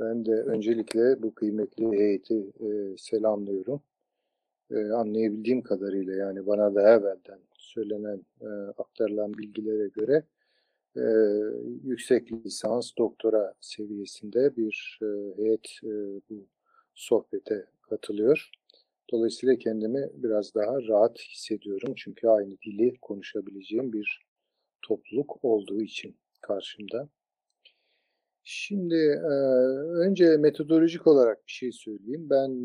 Ben de öncelikle bu kıymetli heyeti e, selamlıyorum. E, anlayabildiğim kadarıyla yani bana da evvelden söylenen, e, aktarılan bilgilere göre e, yüksek lisans, doktora seviyesinde bir e, heyet e, bu sohbete katılıyor. Dolayısıyla kendimi biraz daha rahat hissediyorum. Çünkü aynı dili konuşabileceğim bir topluluk olduğu için karşımda. Şimdi önce metodolojik olarak bir şey söyleyeyim. Ben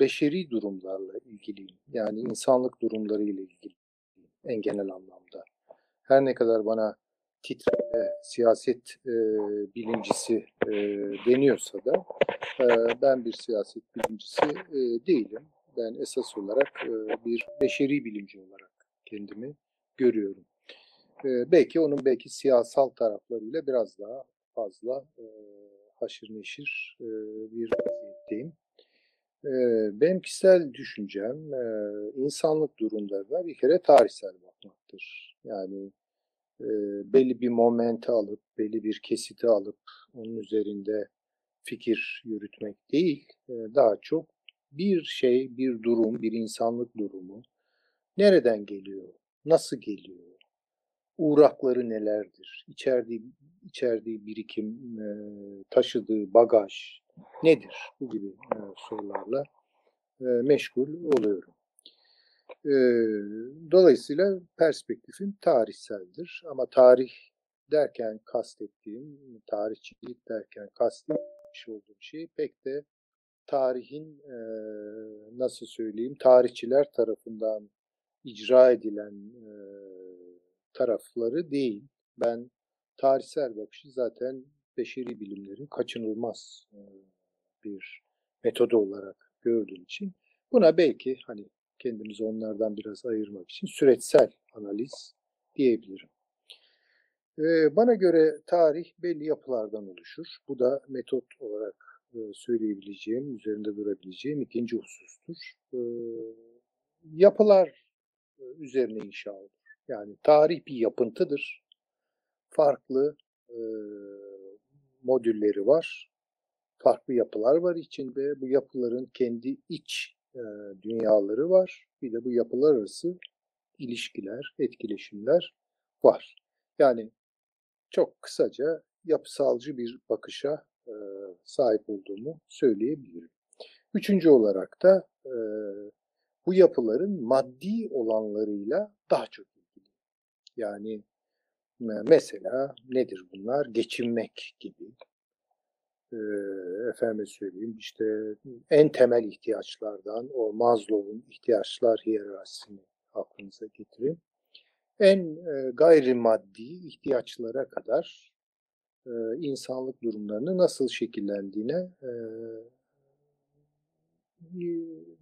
beşeri durumlarla ilgiliyim. Yani insanlık durumlarıyla ilgili en genel anlamda. Her ne kadar bana titre siyaset e, bilimcisi e, deniyorsa da e, ben bir siyaset bilimcisi e, değilim. Ben esas olarak e, bir beşeri bilimci olarak kendimi görüyorum. E, belki onun belki siyasal taraflarıyla biraz daha fazla e, haşır neşir e, bir vaziyetteyim. E, benim kişisel düşüncem e, insanlık durumlarına bir kere tarihsel bakmaktır. Yani e, belli bir momenti alıp, belli bir kesiti alıp onun üzerinde fikir yürütmek değil, e, daha çok bir şey, bir durum, bir insanlık durumu nereden geliyor, nasıl geliyor, uğrakları nelerdir, içerdiği, içerdiği birikim, e, taşıdığı bagaj nedir bu gibi e, sorularla e, meşgul oluyorum. E, dolayısıyla perspektifim tarihseldir ama tarih derken kastettiğim, tarihçilik derken kastetmiş olduğum şey pek de tarihin e, nasıl söyleyeyim tarihçiler tarafından icra edilen e, tarafları değil. Ben tarihsel bakışı zaten beşeri bilimlerin kaçınılmaz bir metodu olarak gördüğüm için buna belki hani kendimizi onlardan biraz ayırmak için süreçsel analiz diyebilirim. Bana göre tarih belli yapılardan oluşur. Bu da metot olarak söyleyebileceğim, üzerinde durabileceğim ikinci husustur. Yapılar üzerine inşa olur. Yani tarih bir yapıntıdır. Farklı e, modülleri var. Farklı yapılar var içinde. Bu yapıların kendi iç e, dünyaları var. Bir de bu yapılar arası ilişkiler, etkileşimler var. Yani çok kısaca yapısalcı bir bakışa e, sahip olduğumu söyleyebilirim. Üçüncü olarak da e, bu yapıların maddi olanlarıyla daha çok yani mesela nedir bunlar? Geçinmek gibi. Efendim söyleyeyim işte en temel ihtiyaçlardan o Maslow'un ihtiyaçlar hiyerarşisini aklınıza getirin. En e, gayrimaddi ihtiyaçlara kadar insanlık durumlarını nasıl şekillendiğine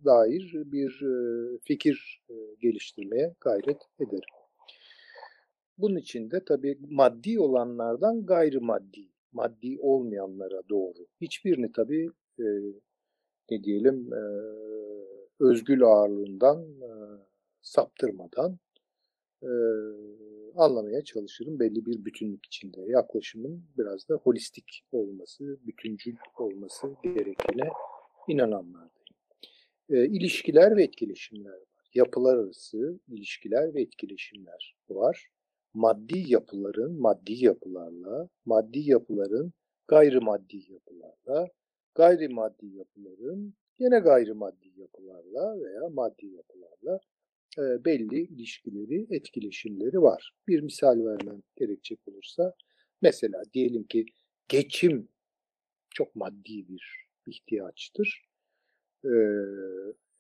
dair bir fikir geliştirmeye gayret ederim. Bunun için de tabii maddi olanlardan gayrimaddi, maddi olmayanlara doğru. Hiçbirini tabii e, ne diyelim e, özgül ağırlığından e, saptırmadan e, anlamaya çalışırım belli bir bütünlük içinde. Yaklaşımın biraz da holistik olması, bütüncül olması gerektiğine inananlardayım. E, ilişkiler ve etkileşimler var. Yapılar arası ilişkiler ve etkileşimler var maddi yapıların maddi yapılarla, maddi yapıların gayrimaddi yapılarla, gayrimaddi yapıların yine gayrimaddi yapılarla veya maddi yapılarla e, belli ilişkileri, etkileşimleri var. Bir misal vermem gerekecek olursa, mesela diyelim ki geçim çok maddi bir ihtiyaçtır e,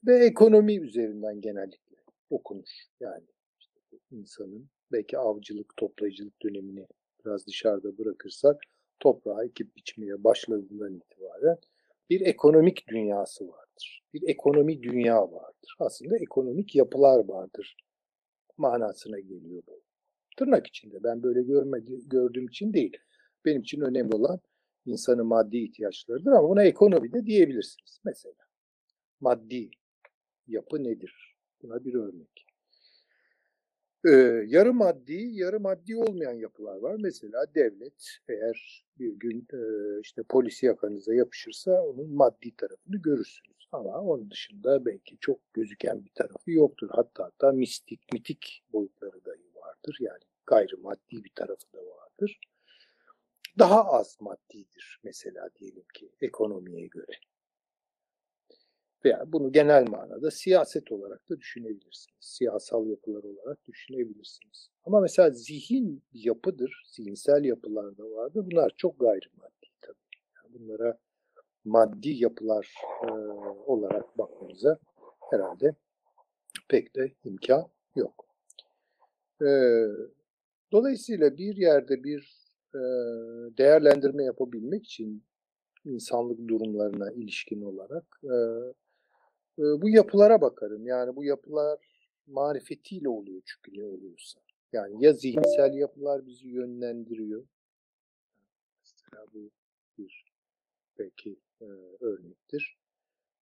ve ekonomi üzerinden genellikle okunur. Yani işte insanın belki avcılık, toplayıcılık dönemini biraz dışarıda bırakırsak toprağı ekip biçmeye başladığından itibaren bir ekonomik dünyası vardır. Bir ekonomi dünya vardır. Aslında ekonomik yapılar vardır manasına geliyor bu. Tırnak içinde ben böyle görmedi, gördüğüm için değil. Benim için önemli olan insanın maddi ihtiyaçlarıdır ama buna ekonomi de diyebilirsiniz. Mesela maddi yapı nedir? Buna bir örnek. Ee, yarı maddi, yarı maddi olmayan yapılar var. Mesela devlet eğer bir gün e, işte polisi yakanıza yapışırsa onun maddi tarafını görürsünüz. Ama onun dışında belki çok gözüken bir tarafı yoktur. Hatta hatta mistik, mitik boyutları dahi vardır. Yani gayrimaddi bir tarafı da vardır. Daha az maddidir mesela diyelim ki ekonomiye göre veya bunu genel manada siyaset olarak da düşünebilirsiniz. Siyasal yapılar olarak düşünebilirsiniz. Ama mesela zihin yapıdır, zihinsel yapılar da vardır. Bunlar çok gayrimaddi tabii. Yani bunlara maddi yapılar e, olarak bakmanıza herhalde pek de imkan yok. E, dolayısıyla bir yerde bir e, değerlendirme yapabilmek için insanlık durumlarına ilişkin olarak e, bu yapılara bakarım. Yani bu yapılar marifetiyle oluyor çünkü ne oluyorsa. Yani ya zihinsel yapılar bizi yönlendiriyor. Mesela bu bir belki e, örnektir.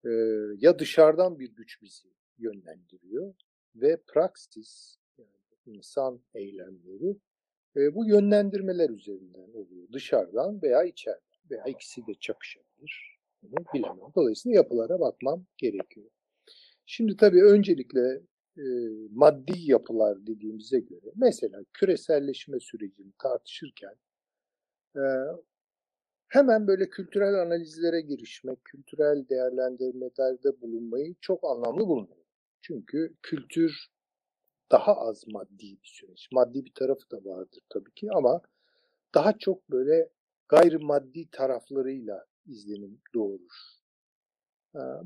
E, ya dışarıdan bir güç bizi yönlendiriyor ve praksis yani insan eylemleri e, bu yönlendirmeler üzerinden oluyor. Dışarıdan veya içeriden veya ikisi de çakışabilir bunu bilemem. Dolayısıyla yapılara bakmam gerekiyor. Şimdi tabii öncelikle e, maddi yapılar dediğimize göre mesela küreselleşme sürecini tartışırken e, hemen böyle kültürel analizlere girişmek, kültürel değerlendirmelerde bulunmayı çok anlamlı bulmuyorum. Çünkü kültür daha az maddi bir süreç. Maddi bir tarafı da vardır tabii ki ama daha çok böyle gayrimaddi taraflarıyla izlenim doğurur.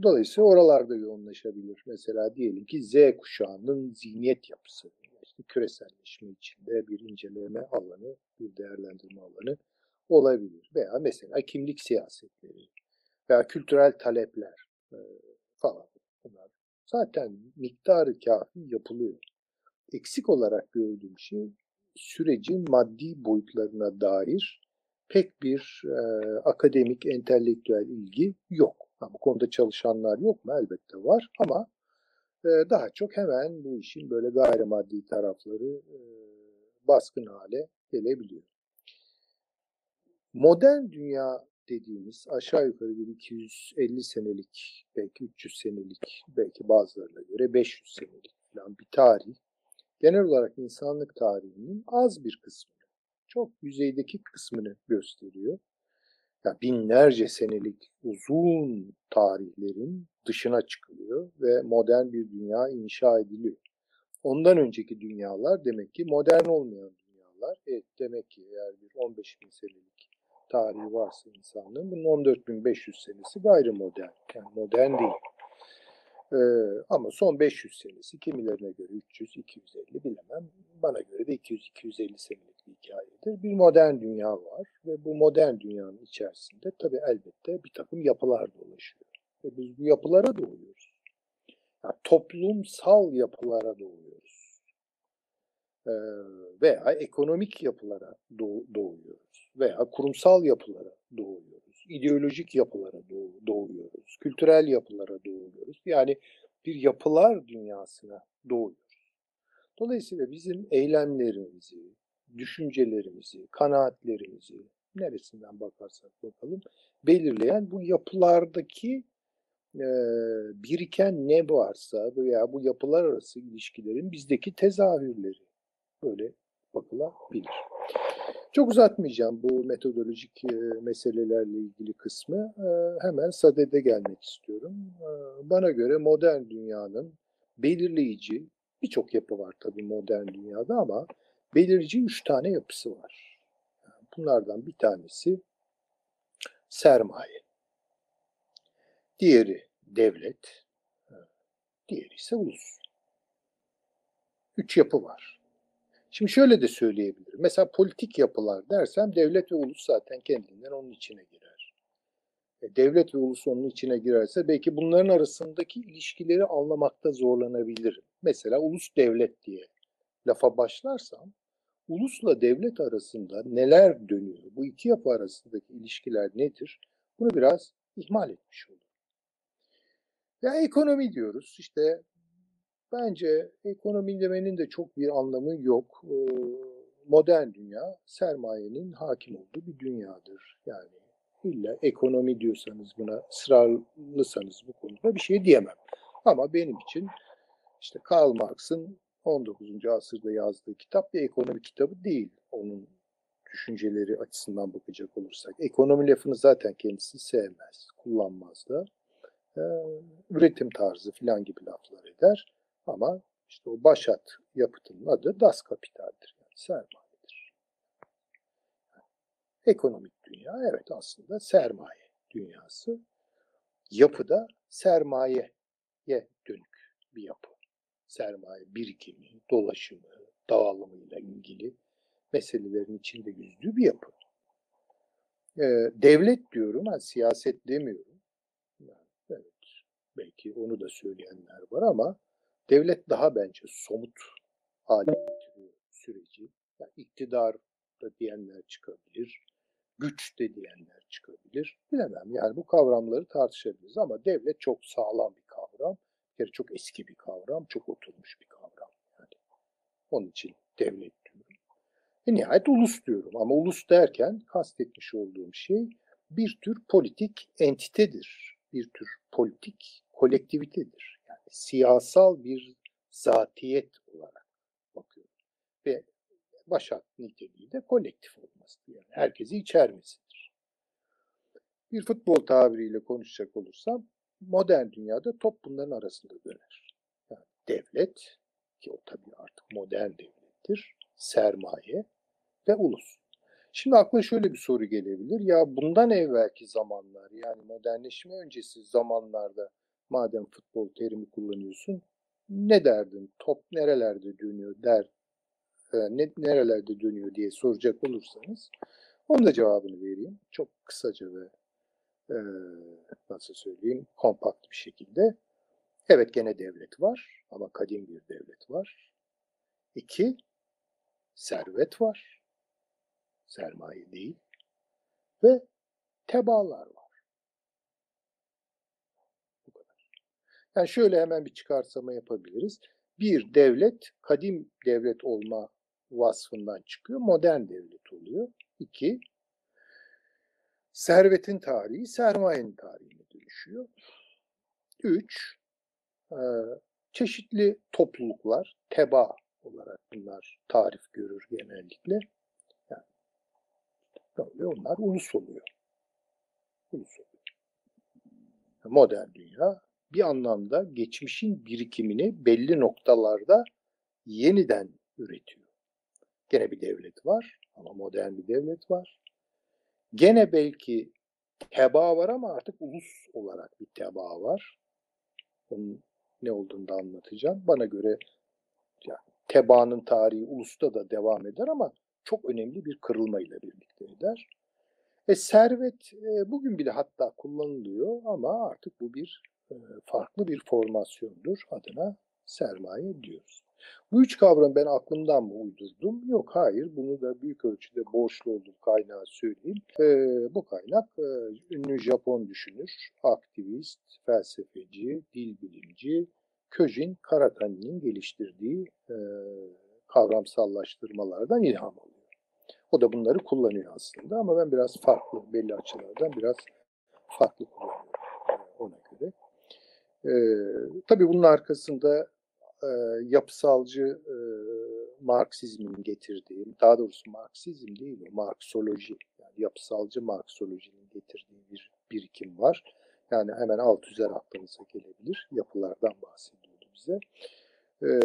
Dolayısıyla oralarda yoğunlaşabilir. Mesela diyelim ki Z kuşağının zihniyet yapısı. İşte küreselleşme içinde bir inceleme alanı, bir değerlendirme alanı olabilir. Veya mesela kimlik siyasetleri veya kültürel talepler falan. Bunlar zaten miktarı kafi yapılıyor. Eksik olarak gördüğüm şey sürecin maddi boyutlarına dair pek bir e, akademik, entelektüel ilgi yok. Ha, bu konuda çalışanlar yok mu? Elbette var ama e, daha çok hemen bu işin böyle gayrimaddi tarafları e, baskın hale gelebiliyor. Modern dünya dediğimiz aşağı yukarı bir 250 senelik, belki 300 senelik, belki bazılarına göre 500 senelik falan bir tarih. Genel olarak insanlık tarihinin az bir kısmı çok yüzeydeki kısmını gösteriyor. Yani binlerce senelik uzun tarihlerin dışına çıkılıyor ve modern bir dünya inşa ediliyor. Ondan önceki dünyalar demek ki modern olmayan dünyalar. Evet demek ki eğer bir 15 bin senelik tarihi varsa insanlığın bunun 14.500 senesi gayrimodern. Yani modern değil. Ee, ama son 500 senesi kimilerine göre 300, 250 bilemem. Bana göre de 200-250 senelik bir hikayedir. Bir modern dünya var ve bu modern dünyanın içerisinde tabii elbette bir takım yapılar dolaşıyor. Ve biz bu yapılara doğuyoruz. Yani toplumsal yapılara doğuyoruz. Ee, veya ekonomik yapılara doğuyoruz. Veya kurumsal yapılara doğuyoruz ideolojik yapılara doğuyoruz, kültürel yapılara. Yani bir yapılar dünyasına doğuyoruz. Dolayısıyla bizim eylemlerimizi, düşüncelerimizi, kanaatlerimizi neresinden bakarsak bakalım belirleyen bu yapılardaki e, biriken ne varsa veya bu yapılar arası ilişkilerin bizdeki tezahürleri böyle bakılabilir. Çok uzatmayacağım bu metodolojik e, meselelerle ilgili kısmı. E, hemen sadede gelmek istiyorum. E, bana göre modern dünyanın belirleyici, birçok yapı var tabii modern dünyada ama belirleyici üç tane yapısı var. Bunlardan bir tanesi sermaye. Diğeri devlet. Diğeri ise ulus. Üç yapı var. Şimdi şöyle de söyleyebilirim. Mesela politik yapılar dersem devlet ve ulus zaten kendinden onun içine girer. E, devlet ve ulus onun içine girerse belki bunların arasındaki ilişkileri anlamakta zorlanabilirim. Mesela ulus devlet diye lafa başlarsam ulusla devlet arasında neler dönüyor? Bu iki yapı arasındaki ilişkiler nedir? Bunu biraz ihmal etmiş olurum. Ya ekonomi diyoruz. İşte bence ekonomi demenin de çok bir anlamı yok. Ee, modern dünya sermayenin hakim olduğu bir dünyadır. Yani illa ekonomi diyorsanız buna ısrarlıysanız bu konuda bir şey diyemem. Ama benim için işte Karl Marx'ın 19. asırda yazdığı kitap bir ekonomi kitabı değil. Onun düşünceleri açısından bakacak olursak. Ekonomi lafını zaten kendisi sevmez, kullanmaz da. Ee, üretim tarzı filan gibi laflar eder. Ama işte o başat yapıtının adı Das Kapital'dir. Yani sermayedir. Ekonomik dünya evet aslında sermaye dünyası. Yapıda sermayeye dönük bir yapı. Sermaye birikimi, dolaşımı, dağılımıyla ilgili meselelerin içinde yüzdüğü bir yapı. Ee, devlet diyorum, yani siyaset demiyorum. Yani, evet, belki onu da söyleyenler var ama devlet daha bence somut hale getiriyor süreci. Yani iktidar da diyenler çıkabilir, güç de diyenler çıkabilir. Bilemem yani bu kavramları tartışabiliriz ama devlet çok sağlam bir kavram. Bir çok eski bir kavram, çok oturmuş bir kavram. Yani onun için devlet diyorum. E nihayet ulus diyorum ama ulus derken kastetmiş olduğum şey bir tür politik entitedir. Bir tür politik kolektivitedir. Siyasal bir zatiyet olarak bakıyorum. Ve başat niteliği de kolektif olmasıdır. Yani herkesi içermesidir. Bir futbol tabiriyle konuşacak olursam modern dünyada top bunların arasında döner. Yani devlet ki o tabii artık modern devlettir. Sermaye ve ulus. Şimdi akla şöyle bir soru gelebilir. Ya bundan evvelki zamanlar yani modernleşme öncesi zamanlarda madem futbol terimi kullanıyorsun ne derdin? Top nerelerde dönüyor der e, ne, nerelerde dönüyor diye soracak olursanız onun da cevabını vereyim. Çok kısaca ve e, nasıl söyleyeyim kompakt bir şekilde. Evet gene devlet var ama kadim bir devlet var. İki, servet var. Sermaye değil. Ve tebaalar var. Bu kadar. Yani şöyle hemen bir çıkarsama yapabiliriz. Bir, devlet kadim devlet olma vasfından çıkıyor. Modern devlet oluyor. İki, servetin tarihi sermayenin tarihine dönüşüyor. Üç, e, çeşitli topluluklar, teba olarak bunlar tarif görür genellikle. Yani, böyle onlar ulus oluyor. Ulus oluyor. Modern dünya bir anlamda geçmişin birikimini belli noktalarda yeniden üretiyor. Gene bir devlet var ama modern bir devlet var. Gene belki teba var ama artık ulus olarak bir teba var. Onun ne olduğunu da anlatacağım. Bana göre yani, tebaanın tarihi ulusta da devam eder ama çok önemli bir kırılmayla birlikte eder. E, servet e, bugün bile hatta kullanılıyor ama artık bu bir farklı bir formasyondur. Adına sermaye diyoruz. Bu üç kavramı ben aklımdan mı uydurdum? Yok hayır bunu da büyük ölçüde borçlu olduğum kaynağı söyleyeyim. E, bu kaynak e, ünlü Japon düşünür, aktivist, felsefeci, dil bilimci Köjin Karatani'nin geliştirdiği e, kavramsallaştırmalardan ilham alıyor. O da bunları kullanıyor aslında ama ben biraz farklı belli açılardan biraz farklı kullanıyorum. E, tabii bunun arkasında e, yapısalcı e, Marksizmin getirdiği, daha doğrusu Marksizm değil o, Marksoloji, yani yapısalcı Marksolojinin getirdiği bir birikim var. Yani hemen alt üzer aklınıza gelebilir. Yapılardan bahsediyordu bize. Ee,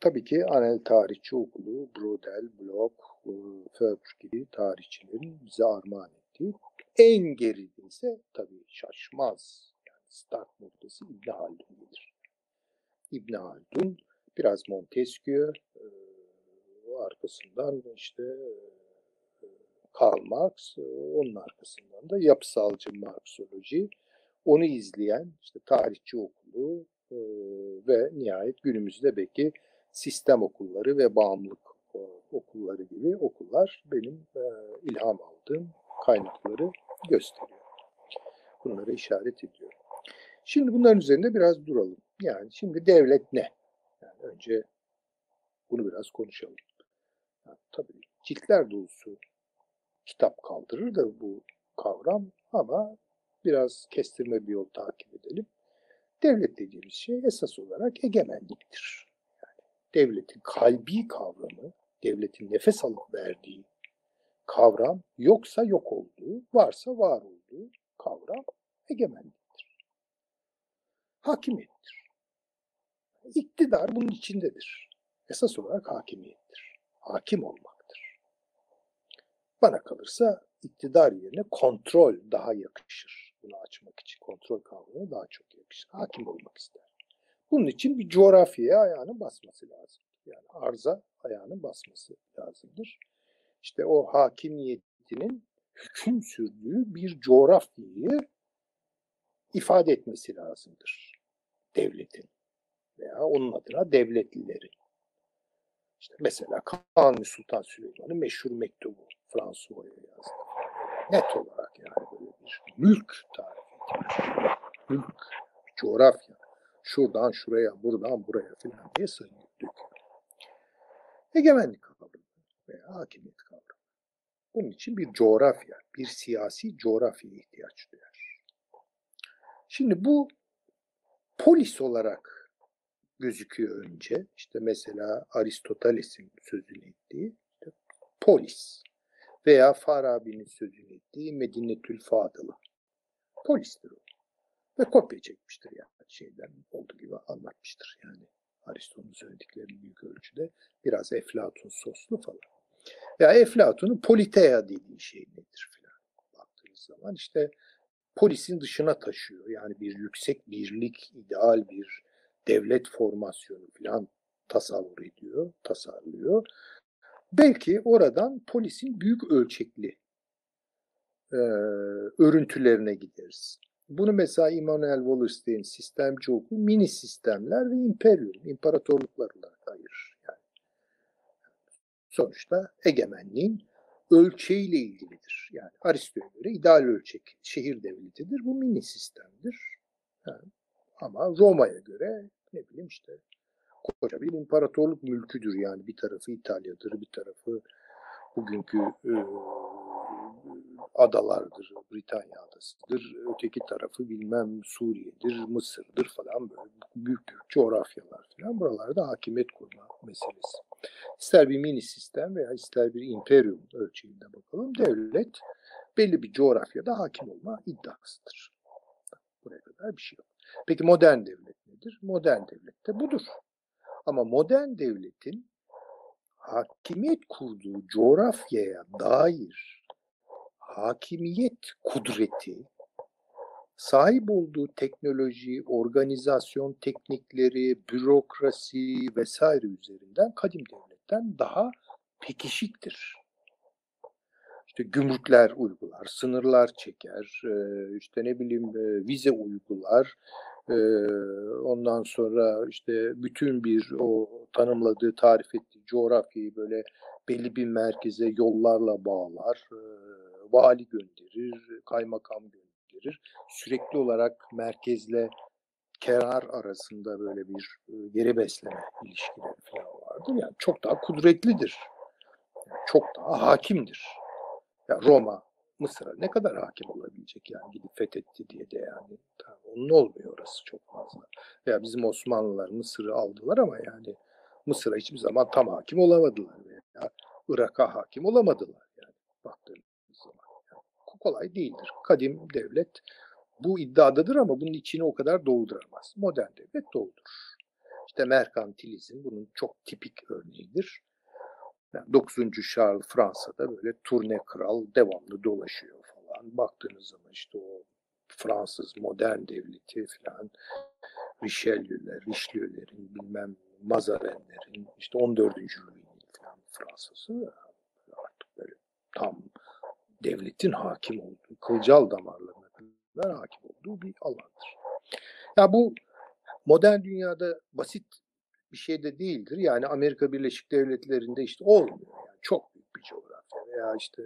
tabii ki Anel Tarihçi Okulu, Brodel, Bloch, e, Föbr gibi tarihçilerin bize armağan ettiği en geride ise tabii şaşmaz. Start noktası İbn Haldun'dur. İbn Haldun, biraz Montesquieu, e, arkasından işte e, Karl Marx, onun arkasından da yapısalcı Marksoloji, onu izleyen işte tarihçi okulu e, ve nihayet günümüzde belki sistem okulları ve bağımlılık e, okulları gibi okullar benim e, ilham aldığım kaynakları gösteriyor. Bunlara işaret ediyorum. Şimdi bunların üzerinde biraz duralım. Yani şimdi devlet ne? Yani önce bunu biraz konuşalım. Yani tabii ciltler dolusu kitap kaldırır da bu kavram ama biraz kestirme bir yol takip edelim. Devlet dediğimiz şey esas olarak egemenliktir. Yani devletin kalbi kavramı, devletin nefes alıp verdiği kavram yoksa yok olduğu, varsa var olduğu kavram egemenliktir. Hakimiyettir. İktidar bunun içindedir. Esas olarak hakimiyettir. Hakim olmaktır. Bana kalırsa iktidar yerine kontrol daha yakışır. Bunu açmak için kontrol kavramı daha çok yakışır. Hakim olmak ister. Bunun için bir coğrafyaya ayağının basması lazım. Yani arza ayağının basması lazımdır. İşte o hakimiyetinin hüküm sürdüğü bir coğrafyayı ifade etmesi lazımdır devletin veya onun adına devletlilerin. İşte mesela Kanuni Sultan Süleyman'ın meşhur mektubu François'a yazdı. Net olarak yani böyle bir mülk ediyor. Mülk, coğrafya. Şuradan şuraya, buradan buraya filan diye sayıyor, döküyor. Egemenlik kavramı veya hakimiyet kavramı. Bunun için bir coğrafya, bir siyasi coğrafya ihtiyaç duyar. Şimdi bu polis olarak gözüküyor önce. İşte mesela Aristoteles'in sözünü ettiği işte polis veya Farabi'nin sözünü ettiği Medinetül Fadılı. Polistir o. Ve kopya çekmiştir yani şeyden olduğu gibi anlatmıştır yani. Aristo'nun söylediklerini büyük ölçüde biraz Eflatun soslu falan. Ya Eflatun'un politeia dediği şey nedir filan baktığınız zaman işte polisin dışına taşıyor. Yani bir yüksek birlik, ideal bir devlet formasyonu filan tasavvur ediyor, tasarlıyor. Belki oradan polisin büyük ölçekli e, örüntülerine gideriz. Bunu mesela Immanuel Wallerstein sistemci okul mini sistemler ve imperium, imparatorluklar olarak ayırır. Yani sonuçta egemenliğin ölçeğiyle ilgilidir. Yani Aristo'ya göre ideal ölçek şehir devletidir. Bu mini sistemdir. Yani, ama Roma'ya göre ne bileyim işte koca bir imparatorluk mülküdür. Yani bir tarafı İtalya'dır, bir tarafı bugünkü e, adalardır, Britanya adasıdır. Öteki tarafı bilmem Suriye'dir, Mısır'dır falan böyle büyük büyük coğrafyalar falan. Buralarda hakimiyet kurma meselesi. İster bir mini sistem veya ister bir imperium ölçeğinde bakalım. Devlet belli bir coğrafyada hakim olma iddiasıdır. Buraya kadar bir şey yok. Peki modern devlet nedir? Modern devlet de budur. Ama modern devletin hakimiyet kurduğu coğrafyaya dair hakimiyet kudreti, sahip olduğu teknoloji, organizasyon teknikleri, bürokrasi vesaire üzerinden kadim devletten daha pekişiktir. İşte gümrükler uygular, sınırlar çeker, işte ne bileyim vize uygular, ondan sonra işte bütün bir o tanımladığı, tarif ettiği coğrafyayı böyle belli bir merkeze yollarla bağlar, vali gönderir, kaymakam gönderir. Sürekli olarak merkezle kenar arasında böyle bir geri besleme ilişkileri falan vardır. Yani çok daha kudretlidir. Yani çok daha hakimdir. Ya Roma, Mısır'a ne kadar hakim olabilecek yani gidip fethetti diye de yani. Tamam, onun olmuyor orası çok fazla. Ya bizim Osmanlılar Mısır'ı aldılar ama yani Mısır'a hiçbir zaman tam hakim olamadılar veya Irak'a hakim olamadılar yani baktığınız. Yani kolay değildir. Kadim devlet bu iddiadadır ama bunun içini o kadar dolduramaz. Modern devlet doldurur. İşte merkantilizm bunun çok tipik örneğidir. Yani 9. Charles Fransa'da böyle turne kral devamlı dolaşıyor falan. Baktığınız zaman işte o Fransız modern devleti falan Richelieu'ler, Richelieu'lerin bilmem Mazarin'lerin işte 14. Louis'nin falan Fransa'sı artık böyle tam devletin hakim olduğu, kılcal damarlarına hakim olduğu bir alandır. Ya bu modern dünyada basit bir şey de değildir. Yani Amerika Birleşik Devletleri'nde işte olmuyor. Yani çok büyük bir coğrafya veya işte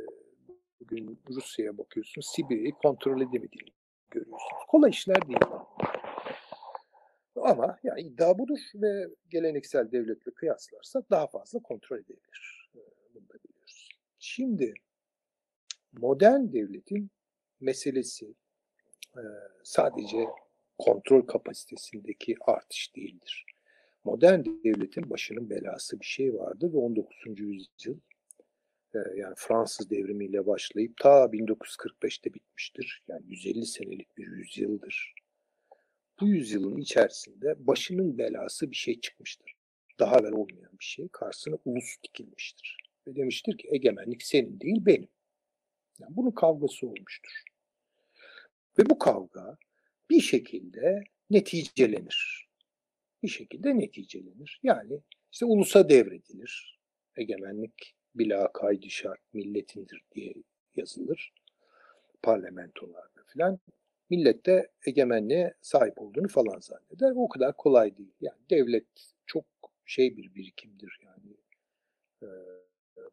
bugün Rusya'ya bakıyorsunuz Sibirya'yı kontrol edemediğini görüyorsunuz. Kolay işler değil. Ama yani iddia budur ve geleneksel devletle kıyaslarsak daha fazla kontrol edebilir. Ee, bunu da biliyoruz. Şimdi modern devletin meselesi sadece kontrol kapasitesindeki artış değildir. Modern devletin başının belası bir şey vardı ve 19. yüzyıl yani Fransız devrimiyle başlayıp ta 1945'te bitmiştir. Yani 150 senelik bir yüzyıldır. Bu yüzyılın içerisinde başının belası bir şey çıkmıştır. Daha evvel olmayan bir şey. Karşısına ulus dikilmiştir. Ve demiştir ki egemenlik senin değil benim. Yani bunun kavgası olmuştur. Ve bu kavga bir şekilde neticelenir. Bir şekilde neticelenir. Yani işte ulusa devredilir. Egemenlik bila kaydı şart milletindir diye yazılır. Parlamentolarda filan. Millet de egemenliğe sahip olduğunu falan zanneder. O kadar kolay değil. Yani devlet çok şey bir birikimdir yani. E,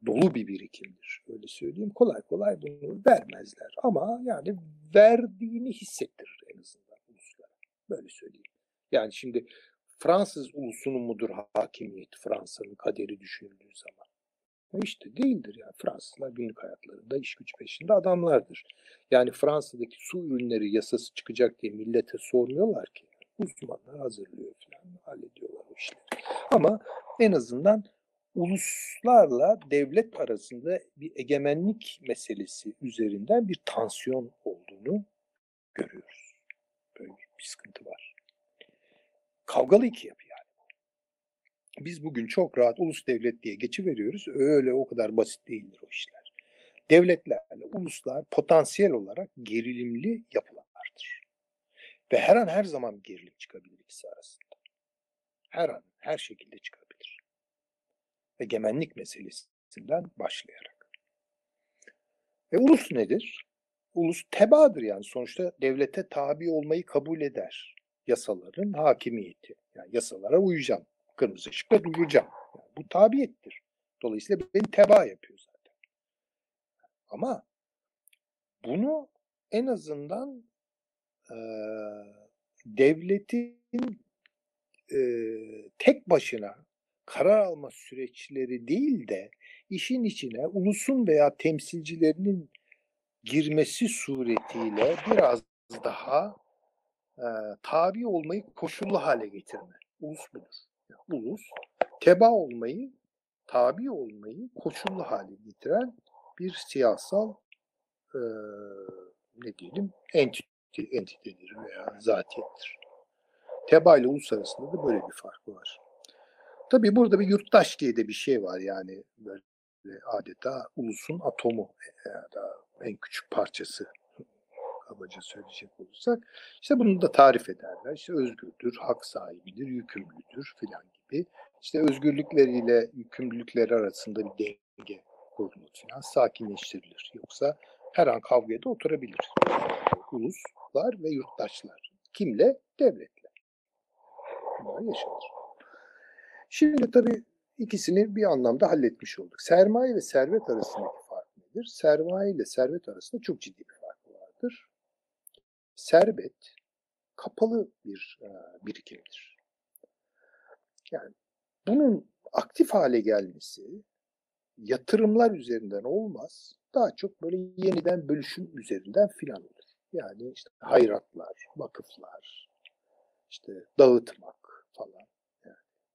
dolu bir birikimdir. Öyle söyleyeyim. Kolay kolay bunu vermezler. Ama yani verdiğini hissettirir en azından uluslara. Böyle söyleyeyim. Yani şimdi Fransız ulusunun mudur hakimiyet Fransa'nın kaderi düşünüldüğü zaman? İşte değildir yani. Fransızlar günlük hayatlarında iş güç peşinde adamlardır. Yani Fransa'daki su ürünleri yasası çıkacak diye millete sormuyorlar ki. Uzmanlar hazırlıyor falan hallediyorlar o işleri. Ama en azından uluslarla devlet arasında bir egemenlik meselesi üzerinden bir tansiyon olduğunu görüyoruz. Böyle bir sıkıntı var. Kavgalı iki yapı yani. Biz bugün çok rahat ulus devlet diye geçiveriyoruz. Öyle o kadar basit değildir o işler. Devletlerle uluslar potansiyel olarak gerilimli yapılardır. Ve her an her zaman gerilim çıkabilir ikisi arasında. Her an, her şekilde çıkabilir egemenlik meselesinden başlayarak. Ve ulus nedir? Ulus tebadır yani sonuçta devlete tabi olmayı kabul eder. Yasaların hakimiyeti. Yani yasalara uyacağım. Kırmızı ışıkta duracağım. Yani bu tabiyettir. Dolayısıyla beni teba yapıyor zaten. Ama bunu en azından e, devletin e, tek başına karar alma süreçleri değil de işin içine ulusun veya temsilcilerinin girmesi suretiyle biraz daha e, tabi olmayı koşullu hale getirme. Ulus budur. Yani ulus teba olmayı, tabi olmayı koşullu hale getiren bir siyasal e, ne diyelim entite, entitedir veya zatiyettir. Teba ile ulus arasında da böyle bir fark var. Tabii burada bir yurttaş diye de bir şey var yani böyle adeta ulusun atomu ya da en küçük parçası kabaca söyleyecek olursak. İşte bunu da tarif ederler. İşte özgürdür, hak sahibidir, yükümlüdür filan gibi. İşte özgürlükleriyle yükümlülükleri arasında bir denge kurulur filan sakinleştirilir. Yoksa her an kavgaya da oturabilir. Uluslar ve yurttaşlar. Kimle? Devletle. Bunlar yaşanır. Şimdi tabii ikisini bir anlamda halletmiş olduk. Sermaye ve servet arasındaki fark nedir? Sermaye ile servet arasında çok ciddi bir fark vardır. Servet kapalı bir e, birikimdir. Yani bunun aktif hale gelmesi yatırımlar üzerinden olmaz. Daha çok böyle yeniden bölüşüm üzerinden filan olur. Yani işte hayratlar, vakıflar, işte dağıtmak falan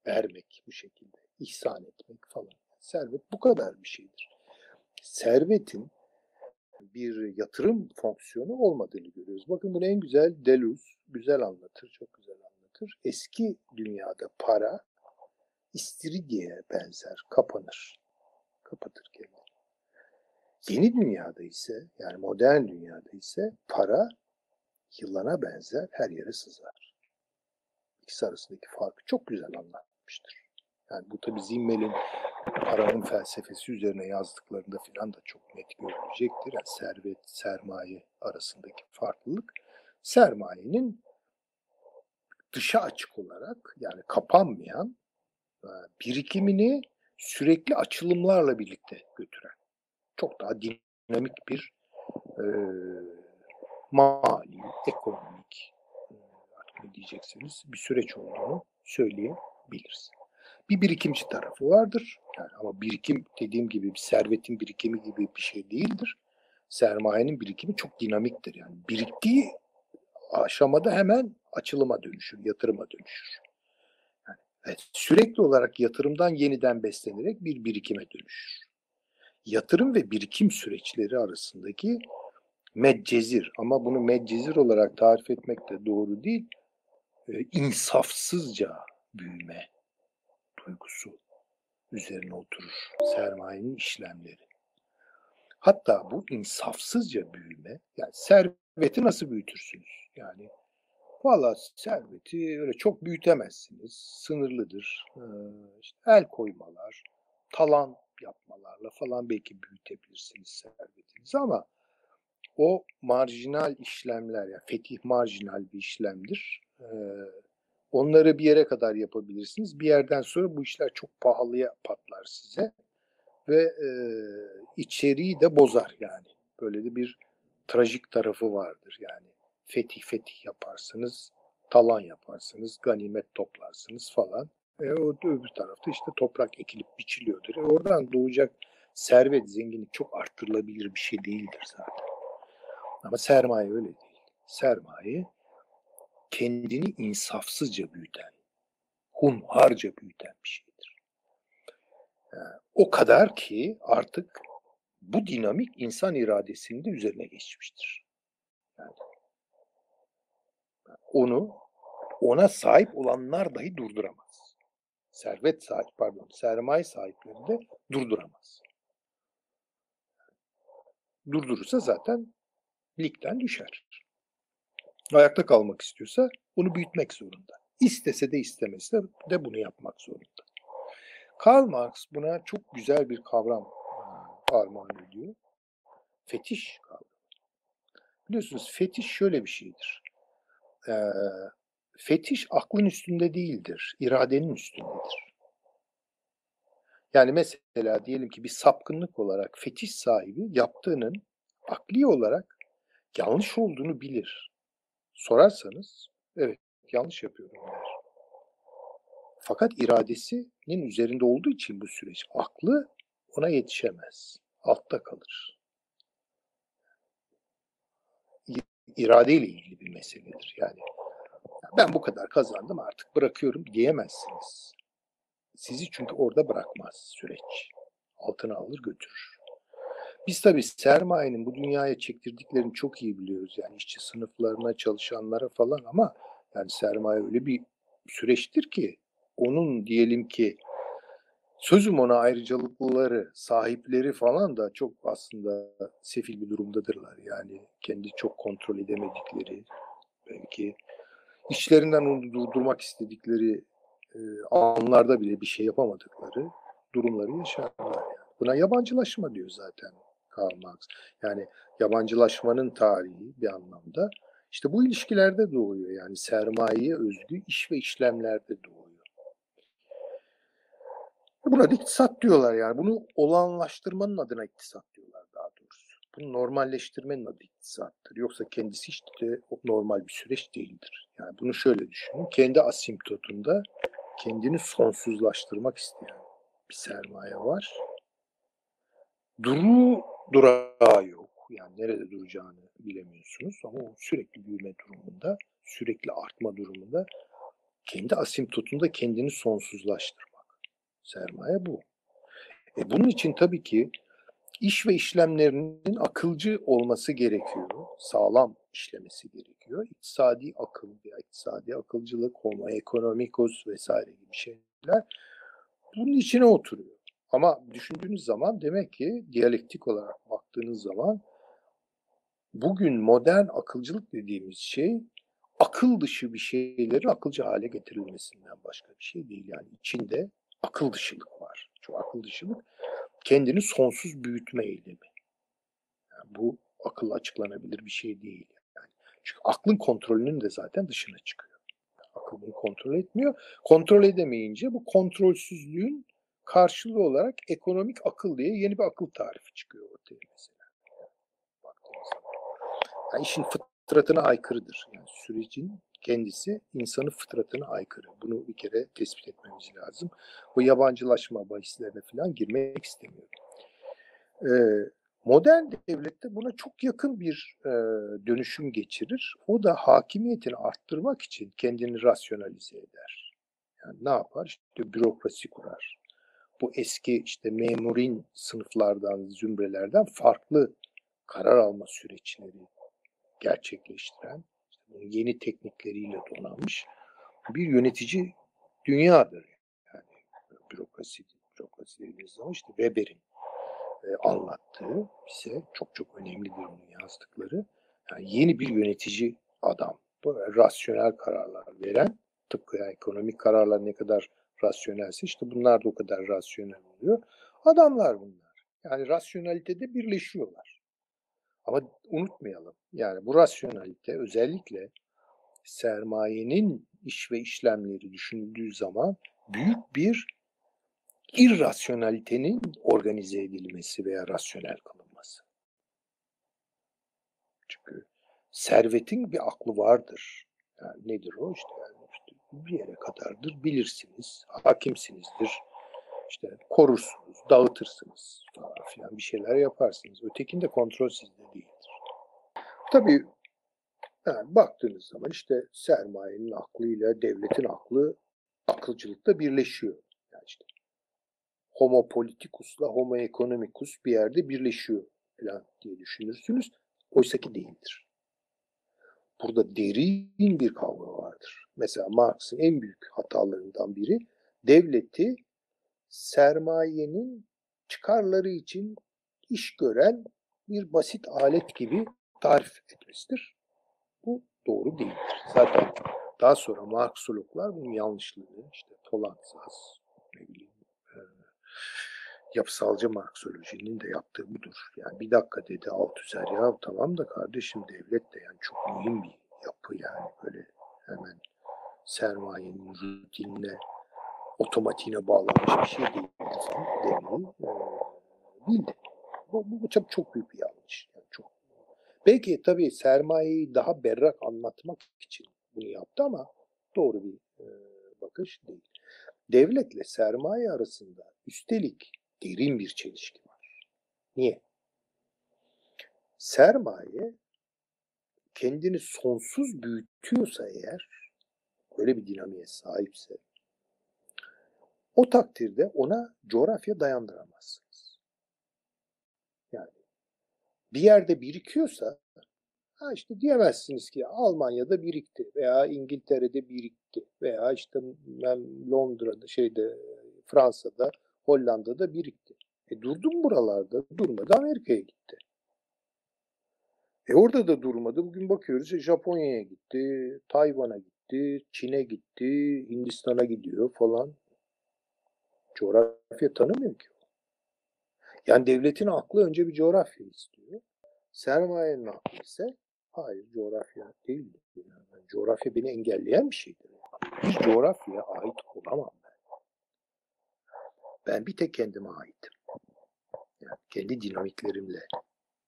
vermek bu şekilde, ihsan etmek falan. Servet bu kadar bir şeydir. Servetin bir yatırım fonksiyonu olmadığını görüyoruz. Bakın bunu en güzel Deleuze güzel anlatır, çok güzel anlatır. Eski dünyada para istiridye benzer, kapanır. Kapatır kendini. Yeni dünyada ise, yani modern dünyada ise para yılana benzer her yere sızar. İkisi arasındaki farkı çok güzel anlat yapmıştır. Yani bu tabi Zimmel'in paranın felsefesi üzerine yazdıklarında filan da çok net görülecektir. Yani servet, sermaye arasındaki farklılık. Sermayenin dışa açık olarak yani kapanmayan e, birikimini sürekli açılımlarla birlikte götüren çok daha dinamik bir e, mali, ekonomik, e, artık ne diyeceksiniz bir süreç olduğunu söyleyebiliriz. Bir birikimci tarafı vardır. Yani ama birikim dediğim gibi bir servetin birikimi gibi bir şey değildir. Sermayenin birikimi çok dinamiktir. Yani biriktiği aşamada hemen açılıma dönüşür, yatırıma dönüşür. Yani, evet, sürekli olarak yatırımdan yeniden beslenerek bir birikime dönüşür. Yatırım ve birikim süreçleri arasındaki medcezir ama bunu medcezir olarak tarif etmek de doğru değil. E, insafsızca büyüme duygusu üzerine oturur sermayenin işlemleri. Hatta bu insafsızca büyüme, yani serveti nasıl büyütürsünüz? Yani valla serveti öyle çok büyütemezsiniz, sınırlıdır. Ee, işte el koymalar, talan yapmalarla falan belki büyütebilirsiniz servetinizi ama o marjinal işlemler, yani fetih marjinal bir işlemdir. Ee, onları bir yere kadar yapabilirsiniz. Bir yerden sonra bu işler çok pahalıya patlar size ve e, içeriği de bozar yani. Böyle de bir trajik tarafı vardır yani. Fetih fetih yaparsınız, talan yaparsınız, ganimet toplarsınız falan. E, o öbür tarafta işte toprak ekilip biçiliyordur. E, oradan doğacak servet, zenginlik çok arttırılabilir bir şey değildir zaten. Ama sermaye öyle değil. Sermaye kendini insafsızca büyüten, hunharca büyüten bir şeydir. Yani e, o kadar ki artık bu dinamik insan iradesinin de üzerine geçmiştir. Yani onu ona sahip olanlar dahi durduramaz. Servet sahip pardon, sermaye sahipleri de durduramaz. Durdurursa zaten ligden düşer. Ayakta kalmak istiyorsa onu büyütmek zorunda. İstese de istemese de bunu yapmak zorunda. Karl Marx buna çok güzel bir kavram armağan ediyor. Fetiş kavramı. Biliyorsunuz fetiş şöyle bir şeydir. Ee, fetiş aklın üstünde değildir, iradenin üstündedir. Yani mesela diyelim ki bir sapkınlık olarak fetiş sahibi yaptığının akli olarak yanlış olduğunu bilir. Sorarsanız evet yanlış yapıyorum der. Fakat iradesinin üzerinde olduğu için bu süreç aklı ona yetişemez. Altta kalır. İradeyle ilgili bir meseledir. Yani ben bu kadar kazandım artık bırakıyorum diyemezsiniz. Sizi çünkü orada bırakmaz süreç. Altına alır götürür. Biz tabii sermayenin bu dünyaya çektirdiklerini çok iyi biliyoruz. Yani işçi sınıflarına, çalışanlara falan ama yani sermaye öyle bir süreçtir ki onun diyelim ki sözüm ona ayrıcalıklıları, sahipleri falan da çok aslında sefil bir durumdadırlar. Yani kendi çok kontrol edemedikleri, belki içlerinden onu durdurmak istedikleri e, anlarda bile bir şey yapamadıkları durumları yaşarlar. Yani. Buna yabancılaşma diyor zaten Karl Marx. Yani yabancılaşmanın tarihi bir anlamda işte bu ilişkilerde doğuyor. Yani sermayeye özgü iş ve işlemlerde doğuyor. Buna da iktisat diyorlar yani. Bunu olanlaştırmanın adına iktisat diyorlar daha doğrusu. Bunu normalleştirmenin adı iktisattır. Yoksa kendisi işte normal bir süreç değildir. Yani bunu şöyle düşünün. Kendi asimptotunda kendini sonsuzlaştırmak isteyen bir sermaye var. Duru durağı yok. Yani nerede duracağını bilemiyorsunuz ama o sürekli büyüme durumunda, sürekli artma durumunda kendi asimptotunda kendini sonsuzlaştırmak. Sermaye bu. E bunun için tabii ki iş ve işlemlerinin akılcı olması gerekiyor. Sağlam işlemesi gerekiyor. İktisadi akıl veya iktisadi akılcılık, homo economicus vesaire gibi şeyler bunun içine oturuyor. Ama düşündüğünüz zaman demek ki diyalektik olarak baktığınız zaman bugün modern akılcılık dediğimiz şey akıl dışı bir şeyleri akılcı hale getirilmesinden başka bir şey değil. Yani içinde akıl dışılık var. Şu akıl dışılık kendini sonsuz büyütme eylemi. Yani bu akıl açıklanabilir bir şey değil. Yani çünkü aklın kontrolünün de zaten dışına çıkıyor. Akıl bunu kontrol etmiyor. Kontrol edemeyince bu kontrolsüzlüğün karşılığı olarak ekonomik akıl diye yeni bir akıl tarifi çıkıyor ortaya mesela. Yani işin fıtratına aykırıdır. Yani sürecin kendisi insanın fıtratına aykırı. Bunu bir kere tespit etmemiz lazım. O yabancılaşma bahislerine falan girmek istemiyorum. Ee, modern devlette buna çok yakın bir e, dönüşüm geçirir. O da hakimiyetini arttırmak için kendini rasyonalize eder. Yani ne yapar? İşte bürokrasi kurar. Bu eski işte memurin sınıflardan, zümrelerden farklı karar alma süreçleri gerçekleştiren, yeni teknikleriyle donanmış bir yönetici dünyadır. Yani bürokrasi, bürokrasi dediğimiz zaman işte Weber'in e, anlattığı bize çok çok önemlidir onun yazdıkları. Yani yeni bir yönetici adam. Böyle rasyonel kararlar veren, tıpkı yani ekonomik kararlar ne kadar rasyonelse işte bunlar da o kadar rasyonel oluyor. Adamlar bunlar. Yani rasyonalitede birleşiyorlar. Ama unutmayalım yani bu rasyonalite özellikle sermayenin iş ve işlemleri düşünüldüğü zaman büyük bir irrasyonalitenin organize edilmesi veya rasyonel kılınması. Çünkü servetin bir aklı vardır. Yani nedir o? İşte, yani bir yere kadardır. Bilirsiniz, hakimsinizdir. İşte korursunuz, dağıtırsınız falan filan bir şeyler yaparsınız. Ötekinde kontrol sizde değildir. Tabii yani baktığınız zaman işte sermayenin aklıyla devletin aklı akılcılıkta birleşiyor. Yani işte homo politicus'la homo economicus bir yerde birleşiyor falan diye düşünürsünüz. Oysa ki değildir. Burada derin bir kavga vardır. Mesela Marx'ın en büyük hatalarından biri devleti sermayenin çıkarları için iş gören bir basit alet gibi tarif etmesidir. Bu doğru değildir. Zaten daha sonra Marksologlar bunun yanlışlığını işte Polantzas, ne bileyim yapısalcı Marksolojinin de yaptığı budur. Yani bir dakika dedi Althusser ya tamam da kardeşim devlet de yani çok mühim bir yapı yani böyle hemen sermayenin rutinine otomatiğine bağlanmış bir şey değil demeyi e, bildi. Bu, bu çok, çok büyük bir yanlış. Yani çok. Belki tabii sermayeyi daha berrak anlatmak için bunu yaptı ama doğru bir e, bakış değil. Devletle sermaye arasında üstelik derin bir çelişki var. Niye? Sermaye kendini sonsuz büyütüyorsa eğer, böyle bir dinamiğe sahipse, o takdirde ona coğrafya dayandıramazsınız. Yani bir yerde birikiyorsa ha işte diyemezsiniz ki Almanya'da birikti veya İngiltere'de birikti veya işte Londra'da şeyde Fransa'da Hollanda'da birikti. E durdum buralarda. Durmadı Amerika'ya gitti. E orada da durmadı. Bugün bakıyoruz e, Japonya'ya gitti, Tayvan'a gitti, Çin'e gitti, Hindistan'a gidiyor falan. Coğrafya tanımıyor ki. Yani devletin aklı önce bir coğrafya istiyor. Sermayenin aklı ise hayır coğrafya değil. Yani coğrafya beni engelleyen bir şeydir. Bir coğrafyaya ait olamam ben bir tek kendime aitim. Yani kendi dinamiklerimle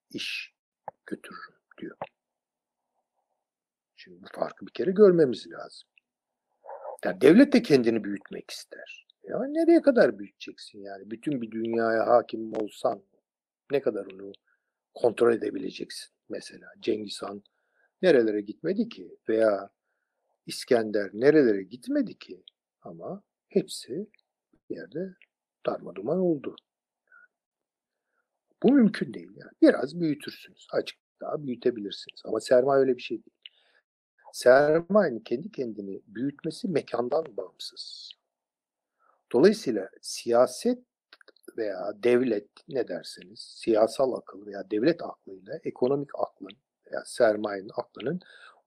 iş götürürüm diyor. Şimdi bu farkı bir kere görmemiz lazım. Yani devlet de kendini büyütmek ister. Ya nereye kadar büyüteceksin yani? Bütün bir dünyaya hakim olsan ne kadar onu kontrol edebileceksin? Mesela Cengiz Han nerelere gitmedi ki? Veya İskender nerelere gitmedi ki? Ama hepsi bir yerde darmaduman oldu. Bu mümkün değil yani. Biraz büyütürsünüz. Açık daha büyütebilirsiniz. Ama sermaye öyle bir şey değil. Sermayenin kendi kendini büyütmesi mekandan bağımsız. Dolayısıyla siyaset veya devlet ne derseniz siyasal akıl veya devlet aklıyla ekonomik aklın veya sermayenin aklının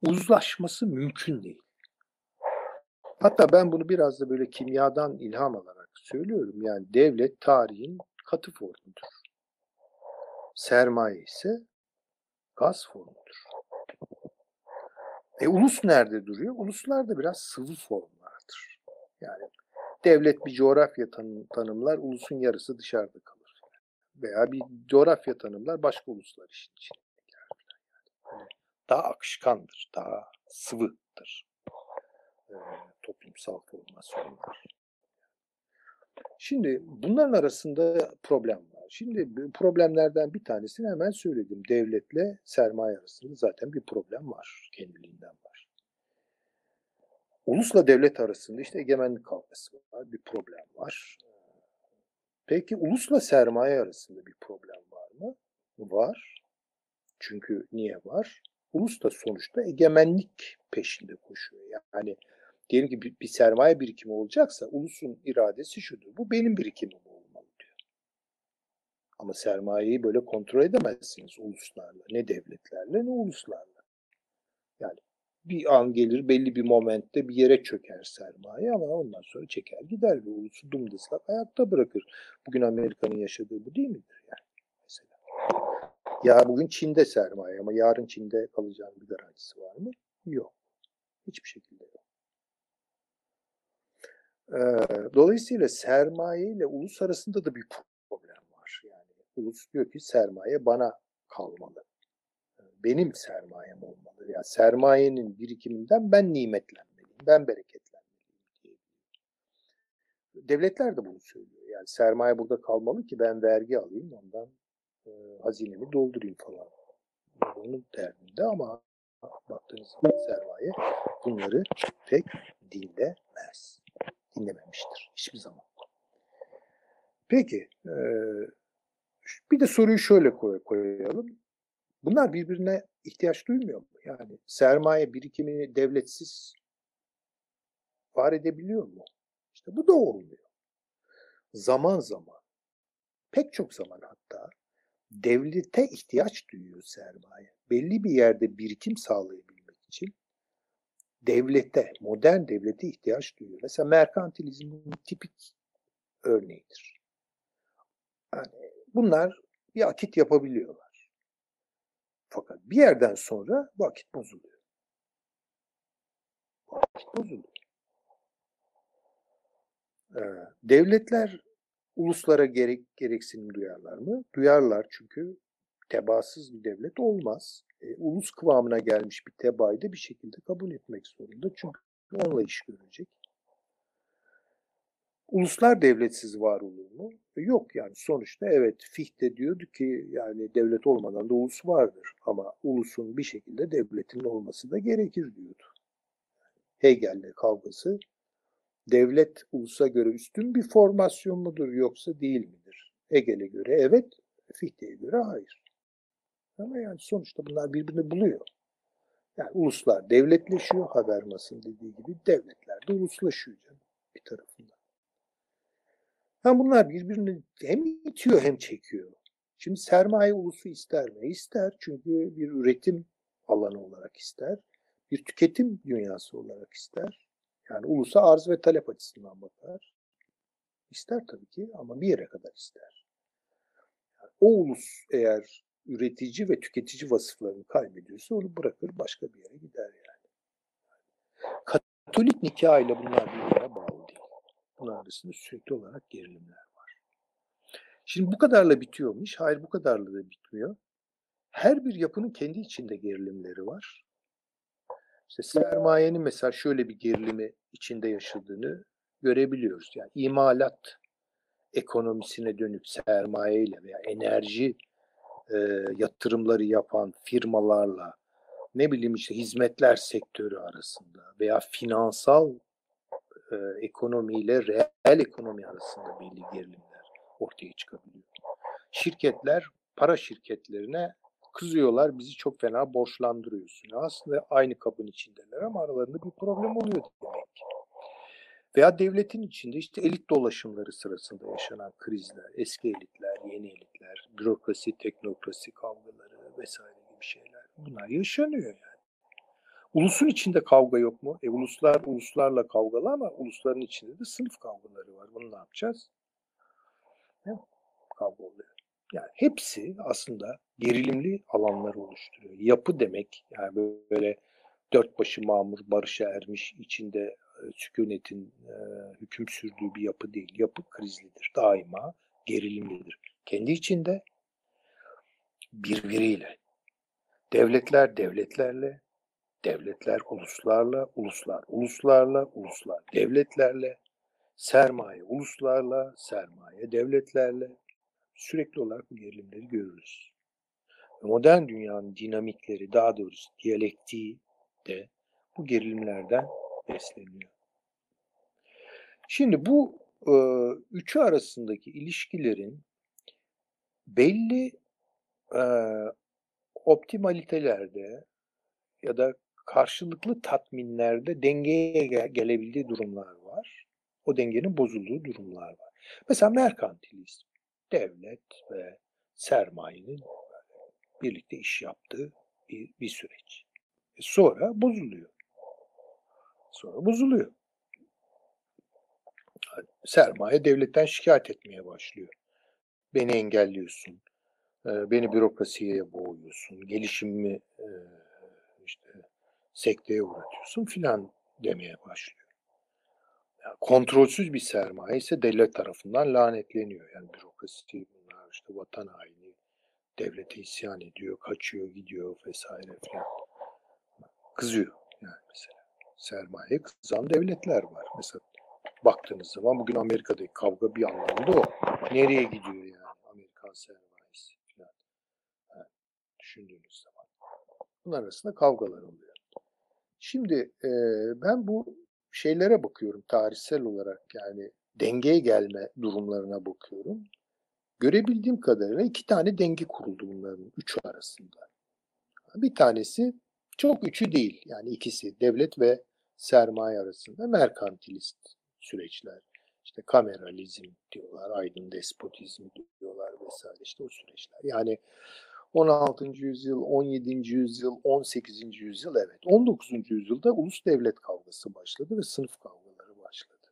uzlaşması mümkün değil. Hatta ben bunu biraz da böyle kimyadan ilham alarak söylüyorum. Yani devlet tarihin katı formudur. Sermaye ise gaz formudur. E ulus nerede duruyor? Uluslar da biraz sıvı formlardır. Yani devlet bir coğrafya tanım, tanımlar, ulusun yarısı dışarıda kalır. Veya bir coğrafya tanımlar, başka uluslar işin içine. Yani daha akışkandır, daha sıvıdır. kurumsal formasyonlar. Şimdi bunların arasında problem var. Şimdi problemlerden bir tanesini hemen söyledim. Devletle sermaye arasında zaten bir problem var. Kendiliğinden var. Ulusla devlet arasında işte egemenlik kavgası var. Bir problem var. Peki ulusla sermaye arasında bir problem var mı? Var. Çünkü niye var? Ulus da sonuçta egemenlik peşinde koşuyor. Yani diyelim ki bir, bir sermaye birikimi olacaksa ulusun iradesi şudur. Bu benim birikimim olmalı diyor. Ama sermayeyi böyle kontrol edemezsiniz uluslarla. Ne devletlerle ne uluslarla. Yani bir an gelir belli bir momentte bir yere çöker sermaye ama ondan sonra çeker gider ve ulusu dumdızlak ayakta bırakır. Bugün Amerika'nın yaşadığı bu değil midir yani mesela? Ya bugün Çin'de sermaye ama yarın Çin'de kalacağının bir garantisi var mı? Yok. Hiçbir şekilde yok. Dolayısıyla sermaye ile ulus arasında da bir problem var. Yani ulus diyor ki sermaye bana kalmalı. Benim sermayem olmalı. Yani sermayenin birikiminden ben nimetlenmeliyim, ben bereketlenmeliyim. Devletler de bunu söylüyor. Yani sermaye burada kalmalı ki ben vergi alayım, ondan e, hazinemi doldurayım falan. Onun derdinde ama baktığınız zaman sermaye bunları pek dinlemez dinlememiştir hiçbir zaman. Peki, e, bir de soruyu şöyle koy, koyalım. Bunlar birbirine ihtiyaç duymuyor mu? Yani sermaye birikimini devletsiz var edebiliyor mu? İşte bu da olmuyor. Zaman zaman, pek çok zaman hatta devlete ihtiyaç duyuyor sermaye. Belli bir yerde birikim sağlayabilmek için devlete, modern devlete ihtiyaç duyuyor. Mesela merkantilizmin tipik örneğidir. Yani bunlar bir akit yapabiliyorlar. Fakat bir yerden sonra bu akit bozuluyor. Bu akit bozuluyor. Ee, devletler uluslara gerek, gereksinim duyarlar mı? Duyarlar çünkü tebaasız bir devlet olmaz. E, ulus kıvamına gelmiş bir tebaayı da bir şekilde kabul etmek zorunda. Çünkü onunla iş görecek. Uluslar devletsiz var olur mu? E, yok yani sonuçta evet Fichte diyordu ki yani devlet olmadan da ulus vardır. Ama ulusun bir şekilde devletin olması da gerekir diyordu. Hegel'le kavgası devlet ulusa göre üstün bir formasyon mudur yoksa değil midir? Hegel'e göre evet, Fichte'ye göre hayır. Ama yani sonuçta bunlar birbirini buluyor. Yani uluslar devletleşiyor, Habermas'ın dediği gibi devletler de uluslaşıyor canım bir tarafından. Yani bunlar birbirini hem itiyor hem çekiyor. Şimdi sermaye ulusu ister mi? İster çünkü bir üretim alanı olarak ister. Bir tüketim dünyası olarak ister. Yani ulusa arz ve talep açısından bakar. İster tabii ki ama bir yere kadar ister. O ulus eğer üretici ve tüketici vasıflarını kaybediyorsa onu bırakır başka bir yere gider yani. Katolik nikah ile bunlar birbirine bağlı değil. Bunlar arasında sürekli olarak gerilimler var. Şimdi bu kadarla bitiyormuş. Hayır bu kadarla da bitmiyor. Her bir yapının kendi içinde gerilimleri var. İşte sermayenin mesela şöyle bir gerilimi içinde yaşadığını görebiliyoruz. Yani imalat ekonomisine dönük sermayeyle veya enerji e, yatırımları yapan firmalarla ne bileyim işte hizmetler sektörü arasında veya finansal e, ekonomiyle reel ekonomi arasında belli gerilimler ortaya çıkabiliyor. Şirketler para şirketlerine kızıyorlar bizi çok fena borçlandırıyorsun. Aslında aynı kabın içindeler ama aralarında bir problem oluyor demek ki. Veya devletin içinde işte elit dolaşımları sırasında yaşanan krizler, eski elitler, yeni elitler, bürokrasi, teknokrasi kavgaları vesaire gibi şeyler. Bunlar yaşanıyor yani. Ulusun içinde kavga yok mu? E uluslar uluslarla kavgalı ama ulusların içinde de sınıf kavgaları var. Bunu ne yapacağız? Ne? Kavga oluyor. Yani hepsi aslında gerilimli alanları oluşturuyor. Yapı demek yani böyle dört başı mamur, barışa ermiş, içinde sükunetin e, hüküm sürdüğü bir yapı değil. Yapı krizlidir. Daima gerilimlidir. Kendi içinde birbiriyle. Devletler devletlerle, Devletler uluslarla, uluslar uluslarla, uluslar devletlerle, sermaye uluslarla, sermaye devletlerle sürekli olarak bu gerilimleri görürüz. Modern dünyanın dinamikleri, daha doğrusu diyalektiği de bu gerilimlerden besleniyor. Şimdi bu üçü arasındaki ilişkilerin belli e, optimalitelerde ya da karşılıklı tatminlerde dengeye gelebildiği durumlar var. O dengenin bozulduğu durumlar var. Mesela merkantilizm, devlet ve sermayenin birlikte iş yaptığı bir, bir süreç. E sonra bozuluyor. Sonra bozuluyor. Sermaye devletten şikayet etmeye başlıyor. Beni engelliyorsun, beni bürokrasiye boğuyorsun, gelişimimi işte sekteye uğratıyorsun filan demeye başlıyor. Yani kontrolsüz bir sermaye ise devlet tarafından lanetleniyor. Yani bürokrasi bunlar işte vatan haini, devlete isyan ediyor, kaçıyor, gidiyor vesaire filan. Kızıyor yani mesela. Sermaye kızan devletler var. Mesela baktığınız zaman bugün Amerika'daki kavga bir anlamda o. Nereye gidiyor yani Amerikan sermayesi falan. Yani düşündüğünüz zaman. Bunlar arasında kavgalar oluyor. Şimdi e, ben bu şeylere bakıyorum tarihsel olarak yani dengeye gelme durumlarına bakıyorum. Görebildiğim kadarıyla iki tane denge kuruldu bunların üçü arasında. Bir tanesi çok üçü değil yani ikisi devlet ve sermaye arasında merkantilist süreçler. İşte kameralizm diyorlar, aydın despotizm diyorlar vesaire işte o süreçler. Yani 16. yüzyıl, 17. yüzyıl, 18. yüzyıl evet. 19. yüzyılda ulus devlet kavgası başladı ve sınıf kavgaları başladı.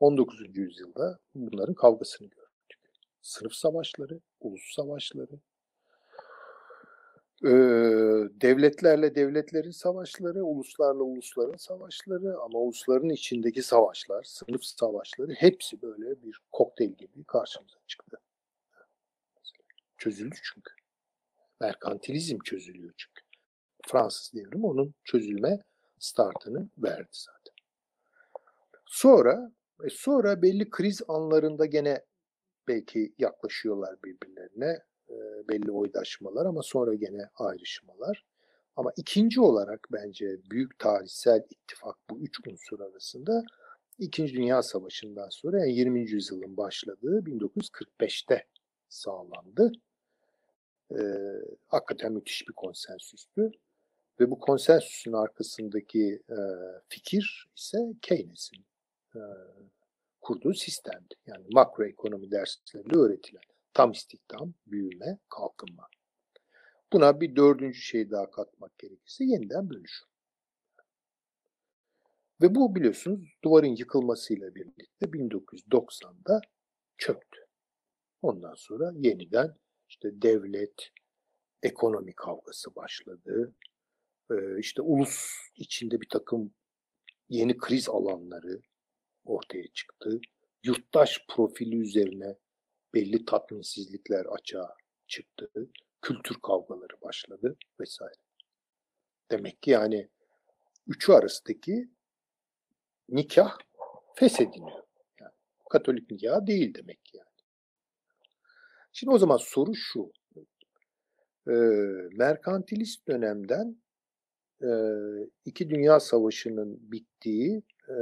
19. yüzyılda bunların kavgasını gördük. Sınıf savaşları, ulus savaşları, ee, devletlerle devletlerin savaşları, uluslarla ulusların savaşları ama ulusların içindeki savaşlar, sınıf savaşları hepsi böyle bir kokteyl gibi karşımıza çıktı. Çözüldü çünkü. Merkantilizm çözülüyor çünkü. Fransız devrimi onun çözülme startını verdi zaten. Sonra e sonra belli kriz anlarında gene belki yaklaşıyorlar birbirlerine e, belli oydaşmalar ama sonra gene ayrışmalar. Ama ikinci olarak bence büyük tarihsel ittifak bu üç unsur arasında İkinci Dünya Savaşı'ndan sonra yani 20. yüzyılın başladığı 1945'te sağlandı. Ee, hakikaten müthiş bir konsensüstü. Ve bu konsensüsün arkasındaki e, fikir ise Keynes'in e, kurduğu sistemdi. Yani makroekonomi derslerinde öğretilen tam istihdam, büyüme, kalkınma. Buna bir dördüncü şey daha katmak gerekirse yeniden dönüşüm. Ve bu biliyorsunuz duvarın yıkılmasıyla birlikte 1990'da çöktü. Ondan sonra yeniden işte devlet, ekonomi kavgası başladı. Ee, işte ulus içinde bir takım yeni kriz alanları ortaya çıktı. Yurttaş profili üzerine belli tatminsizlikler açığa çıktı. Kültür kavgaları başladı vesaire. Demek ki yani üçü arasındaki nikah feshediliyor. Yani Katolik nikah değil demek ki yani. Şimdi o zaman soru şu. E, merkantilist dönemden e, iki Dünya Savaşı'nın bittiği e,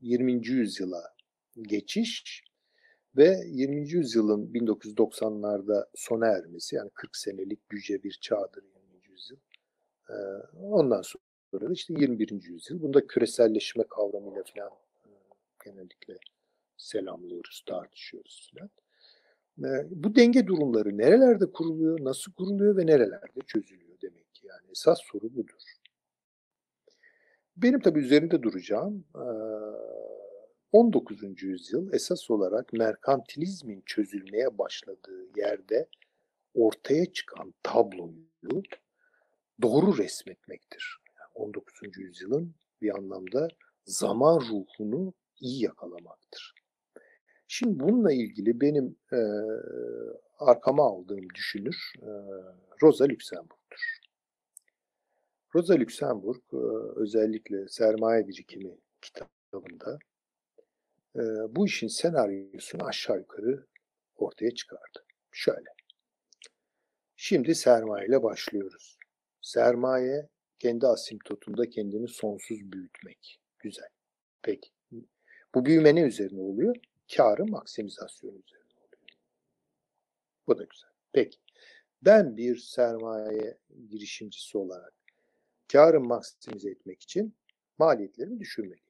20. yüzyıla geçiş ve 20. yüzyılın 1990'larda sona ermesi yani 40 senelik yüce bir çağdır 20. yüzyıl. Ondan sonra işte 21. yüzyıl. Bunda küreselleşme kavramıyla falan genellikle selamlıyoruz, tartışıyoruz falan. Bu denge durumları nerelerde kuruluyor, nasıl kuruluyor ve nerelerde çözülüyor demek ki. Yani esas soru budur. Benim tabii üzerinde duracağım 19. yüzyıl esas olarak merkantilizmin çözülmeye başladığı yerde ortaya çıkan tabloyu doğru resmetmektir. 19. yüzyılın bir anlamda zaman ruhunu iyi yakalamaktır. Şimdi bununla ilgili benim e, arkama aldığım düşünür e, Rosa Luxemburg'dur. Rosa Luxemburg e, özellikle Sermaye Birikimi kitabında e, bu işin senaryosunu aşağı yukarı ortaya çıkardı. Şöyle. Şimdi sermaye ile başlıyoruz. Sermaye kendi asimptotunda kendini sonsuz büyütmek. Güzel. Peki. Bu büyüme ne üzerine oluyor? Karı maksimizasyon üzerine oluyor. Bu da güzel. Peki. Ben bir sermaye girişimcisi olarak karı maksimize etmek için maliyetlerimi düşürmeliyim.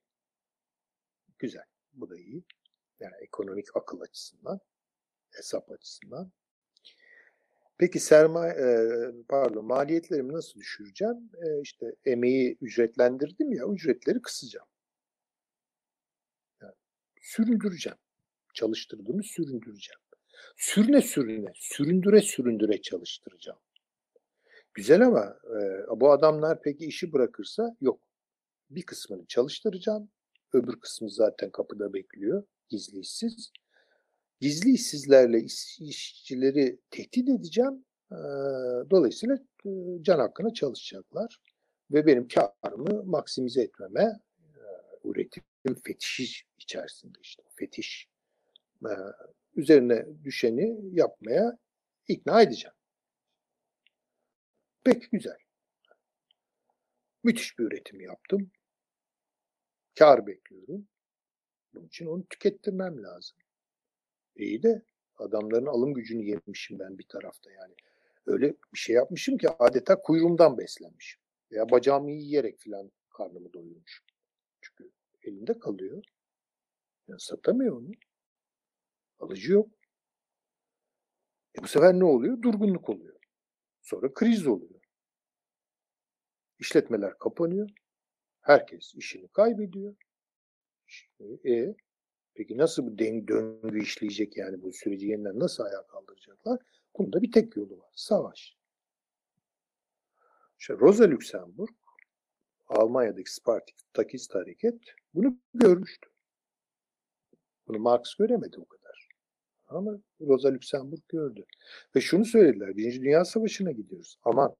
Güzel. Bu da iyi. Yani ekonomik akıl açısından, hesap açısından. Peki sermaye, e, pardon maliyetlerimi nasıl düşüreceğim? E, işte emeği ücretlendirdim ya, ücretleri kısacağım. Yani süründüreceğim. Çalıştırdığımı süründüreceğim. Sürüne sürüne, süründüre süründüre çalıştıracağım. Güzel ama e, bu adamlar peki işi bırakırsa yok. Bir kısmını çalıştıracağım. Öbür kısmı zaten kapıda bekliyor. Gizli işsiz. Gizli işsizlerle iş, işçileri tehdit edeceğim. E, dolayısıyla e, can hakkına çalışacaklar. Ve benim karımı maksimize etmeme e, üretim fetişi içerisinde işte fetiş e, üzerine düşeni yapmaya ikna edeceğim. Pek güzel. Müthiş bir üretim yaptım. Kar bekliyorum. Bunun için onu tükettirmem lazım. İyi de adamların alım gücünü yemişim ben bir tarafta yani. Öyle bir şey yapmışım ki adeta kuyruğumdan beslenmişim. Veya bacağımı yiyerek filan karnımı doyurmuşum. Çünkü elinde kalıyor. Yani satamıyor onu. Alıcı yok. E bu sefer ne oluyor? Durgunluk oluyor. Sonra kriz oluyor. İşletmeler kapanıyor. Herkes işini kaybediyor. E, peki nasıl bu döngü işleyecek yani bu süreci yeniden nasıl ayağa kaldıracaklar? Bunda bir tek yolu var. Savaş. İşte Rosa Luxemburg Almanya'daki Spartakist hareket bunu görmüştü. Bunu Marx göremedi o kadar. Ama Rosa Luxemburg gördü. Ve şunu söylediler. Birinci Dünya Savaşı'na gidiyoruz. Aman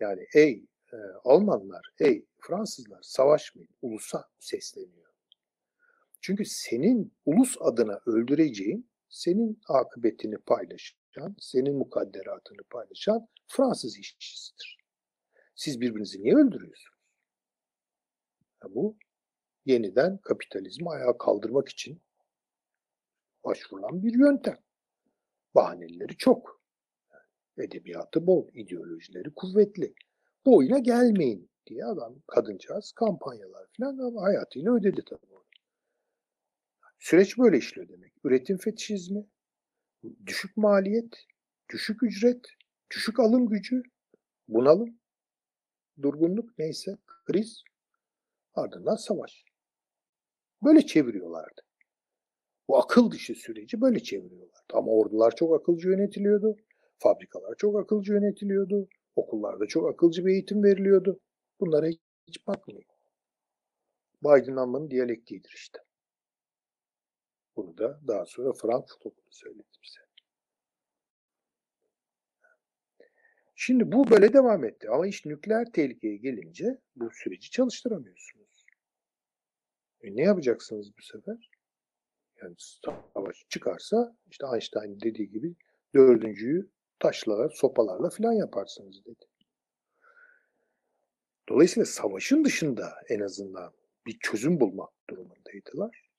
yani ey e, Almanlar, ey Fransızlar savaşmayın. Ulusa sesleniyor. Çünkü senin ulus adına öldüreceğin, senin akıbetini paylaşan, senin mukadderatını paylaşan Fransız işçisidir. Siz birbirinizi niye öldürüyorsunuz? Ya bu yeniden kapitalizmi ayağa kaldırmak için başvurulan bir yöntem. Bahaneleri çok. Edebiyatı bol, ideolojileri kuvvetli. Bu oyuna gelmeyin diye adam kadıncağız kampanyalar falan ama hayatıyla ödedi tabii. Süreç böyle işliyor demek. Üretim fetişizmi, düşük maliyet, düşük ücret, düşük alım gücü, bunalım, durgunluk neyse, kriz, ardından savaş. Böyle çeviriyorlardı. Bu akıl dışı süreci böyle çeviriyorlardı. Ama ordular çok akılcı yönetiliyordu. Fabrikalar çok akılcı yönetiliyordu. Okullarda çok akılcı bir eğitim veriliyordu. Bunlara hiç bakmayın. Bu aydınlanmanın diyalektiğidir işte. Bunu da daha sonra Frankfurt Okulu söyledi bize. Şimdi bu böyle devam etti. Ama iş nükleer tehlikeye gelince bu süreci çalıştıramıyorsunuz. E ne yapacaksınız bu sefer? Yani savaş çıkarsa işte Einstein dediği gibi dördüncüyü taşla, sopalarla filan yaparsınız dedi. Dolayısıyla savaşın dışında en azından bir çözüm bulmak durumundaydılar.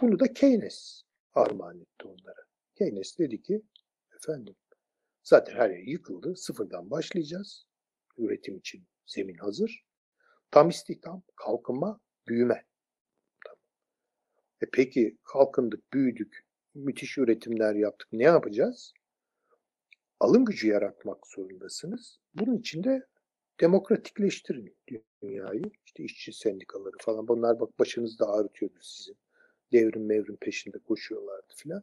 Bunu da Keynes armağan etti onlara. Keynes dedi ki efendim zaten her yer yıkıldı. Sıfırdan başlayacağız. Üretim için zemin hazır. Tam istihdam, kalkınma, büyüme. E peki kalkındık, büyüdük, müthiş üretimler yaptık. Ne yapacağız? Alım gücü yaratmak zorundasınız. Bunun için de demokratikleştirin dünyayı. İşte işçi sendikaları falan. Bunlar bak başınızda ağrıtıyordur sizin. Devrim mevrim peşinde koşuyorlardı filan.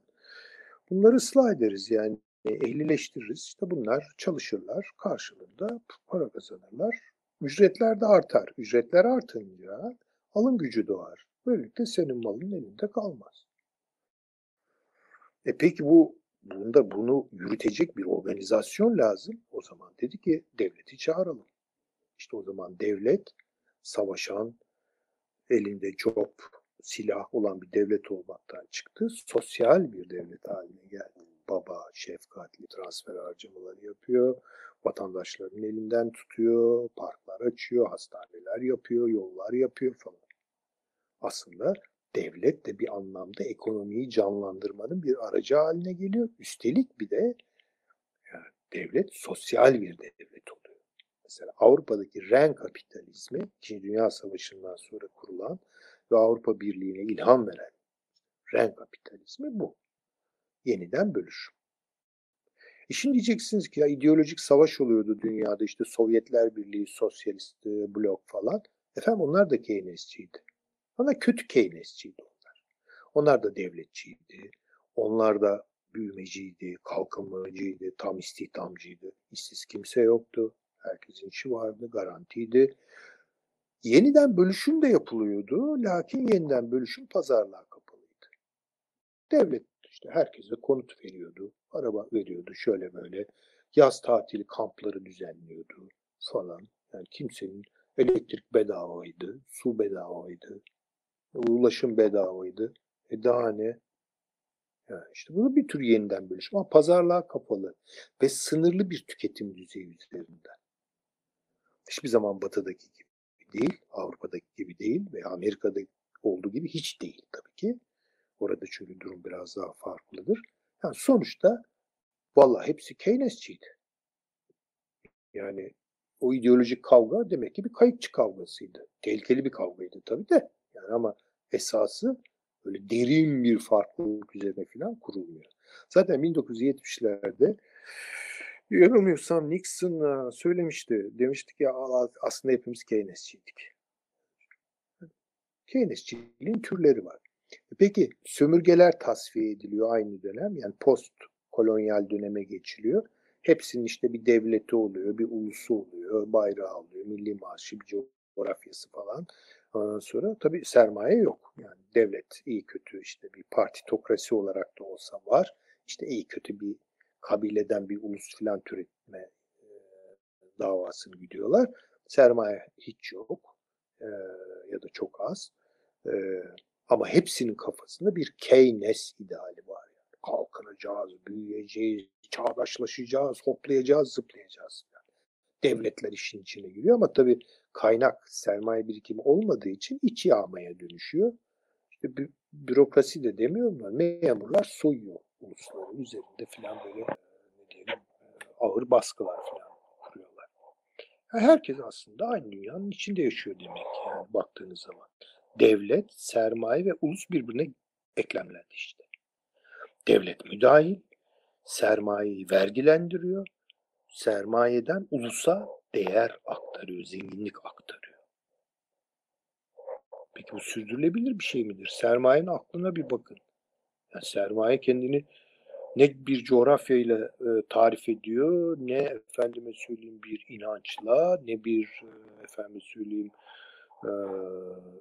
Bunları ıslah ederiz yani ehlileştiririz. İşte bunlar çalışırlar. Karşılığında para kazanırlar. Ücretler de artar. Ücretler artınca alım gücü doğar. Böylelikle senin malın elinde kalmaz. E peki bu bunda bunu yürütecek bir organizasyon lazım. O zaman dedi ki devleti çağıralım. İşte o zaman devlet savaşan, elinde cop, silah olan bir devlet olmaktan çıktı. Sosyal bir devlet haline geldi. Baba şefkatli transfer harcamaları yapıyor. Vatandaşların elinden tutuyor. Parklar açıyor, hastaneler yapıyor, yollar yapıyor falan. Aslında devlet de bir anlamda ekonomiyi canlandırmanın bir aracı haline geliyor. Üstelik bir de yani devlet sosyal bir devlet oluyor. Mesela Avrupa'daki ren kapitalizmi, İkinci Dünya Savaşı'ndan sonra kurulan ve Avrupa Birliği'ne ilham veren ren kapitalizmi bu. Yeniden bölüşüm. E şimdi diyeceksiniz ki ya ideolojik savaş oluyordu dünyada işte Sovyetler Birliği, Sosyalist blok falan. Efendim onlar da Keynesçiydi. Ama kötü Keynesçiydi onlar. Onlar da devletçiydi. Onlar da büyümeciydi, kalkınmacıydı, tam istihdamcıydı. İşsiz kimse yoktu. Herkesin işi vardı, garantiydi. Yeniden bölüşüm de yapılıyordu. Lakin yeniden bölüşüm pazarlığa kapalıydı. Devlet işte herkese konut veriyordu, araba veriyordu şöyle böyle. Yaz tatili kampları düzenliyordu falan. Yani kimsenin elektrik bedavaydı, su bedavaydı, ulaşım bedavaydı. E daha ne? Yani işte bu bir tür yeniden bölüşüm ama pazarlığa kapalı ve sınırlı bir tüketim düzeyi üzerinden. Hiçbir zaman batıdaki gibi değil, Avrupa'daki gibi değil ve Amerika'da olduğu gibi hiç değil tabii ki. Orada çünkü durum biraz daha farklıdır. Yani sonuçta vallahi hepsi Keynesçiydi. Yani o ideolojik kavga demek ki bir kayıkçı kavgasıydı. Tehlikeli bir kavgaydı tabii de. Yani ama esası böyle derin bir farklılık üzerine falan kurulmuyor. Zaten 1970'lerde yanılmıyorsam Nixon söylemişti. Demişti ki aslında hepimiz Keynesçiydik. Keynesçiliğin türleri var. Peki sömürgeler tasfiye ediliyor aynı dönem. Yani post kolonyal döneme geçiliyor. Hepsinin işte bir devleti oluyor, bir ulusu oluyor, bayrağı oluyor, milli marşı, bir coğrafyası falan. Ondan sonra tabii sermaye yok. Yani devlet iyi kötü işte bir partitokrasi olarak da olsa var. İşte iyi kötü bir kabileden bir ulus filan türetme e, davasını gidiyorlar. Sermaye hiç yok e, ya da çok az. E, ama hepsinin kafasında bir Keynes ideali var. Yani kalkınacağız, büyüyeceğiz, çağdaşlaşacağız, hoplayacağız, zıplayacağız. Devletler işin içine giriyor ama tabii kaynak, sermaye birikimi olmadığı için iç yağmaya dönüşüyor. İşte bü bürokrasi de demiyorum memurlar soyuyor ulusların üzerinde filan böyle ne diyelim ağır baskılar filan kuruyorlar. Yani herkes aslında aynı dünyanın içinde yaşıyor demek yani baktığınız zaman devlet, sermaye ve ulus birbirine eklemlendi işte. Devlet müdahil, sermayeyi vergilendiriyor, sermayeden ulusa değer aktarıyor, zenginlik aktarıyor. Peki bu sürdürülebilir bir şey midir? Sermayenin aklına bir bakın. Yani sermaye kendini ne bir coğrafyayla e, tarif ediyor, ne efendime söyleyeyim bir inançla, ne bir e, efendime söyleyeyim e,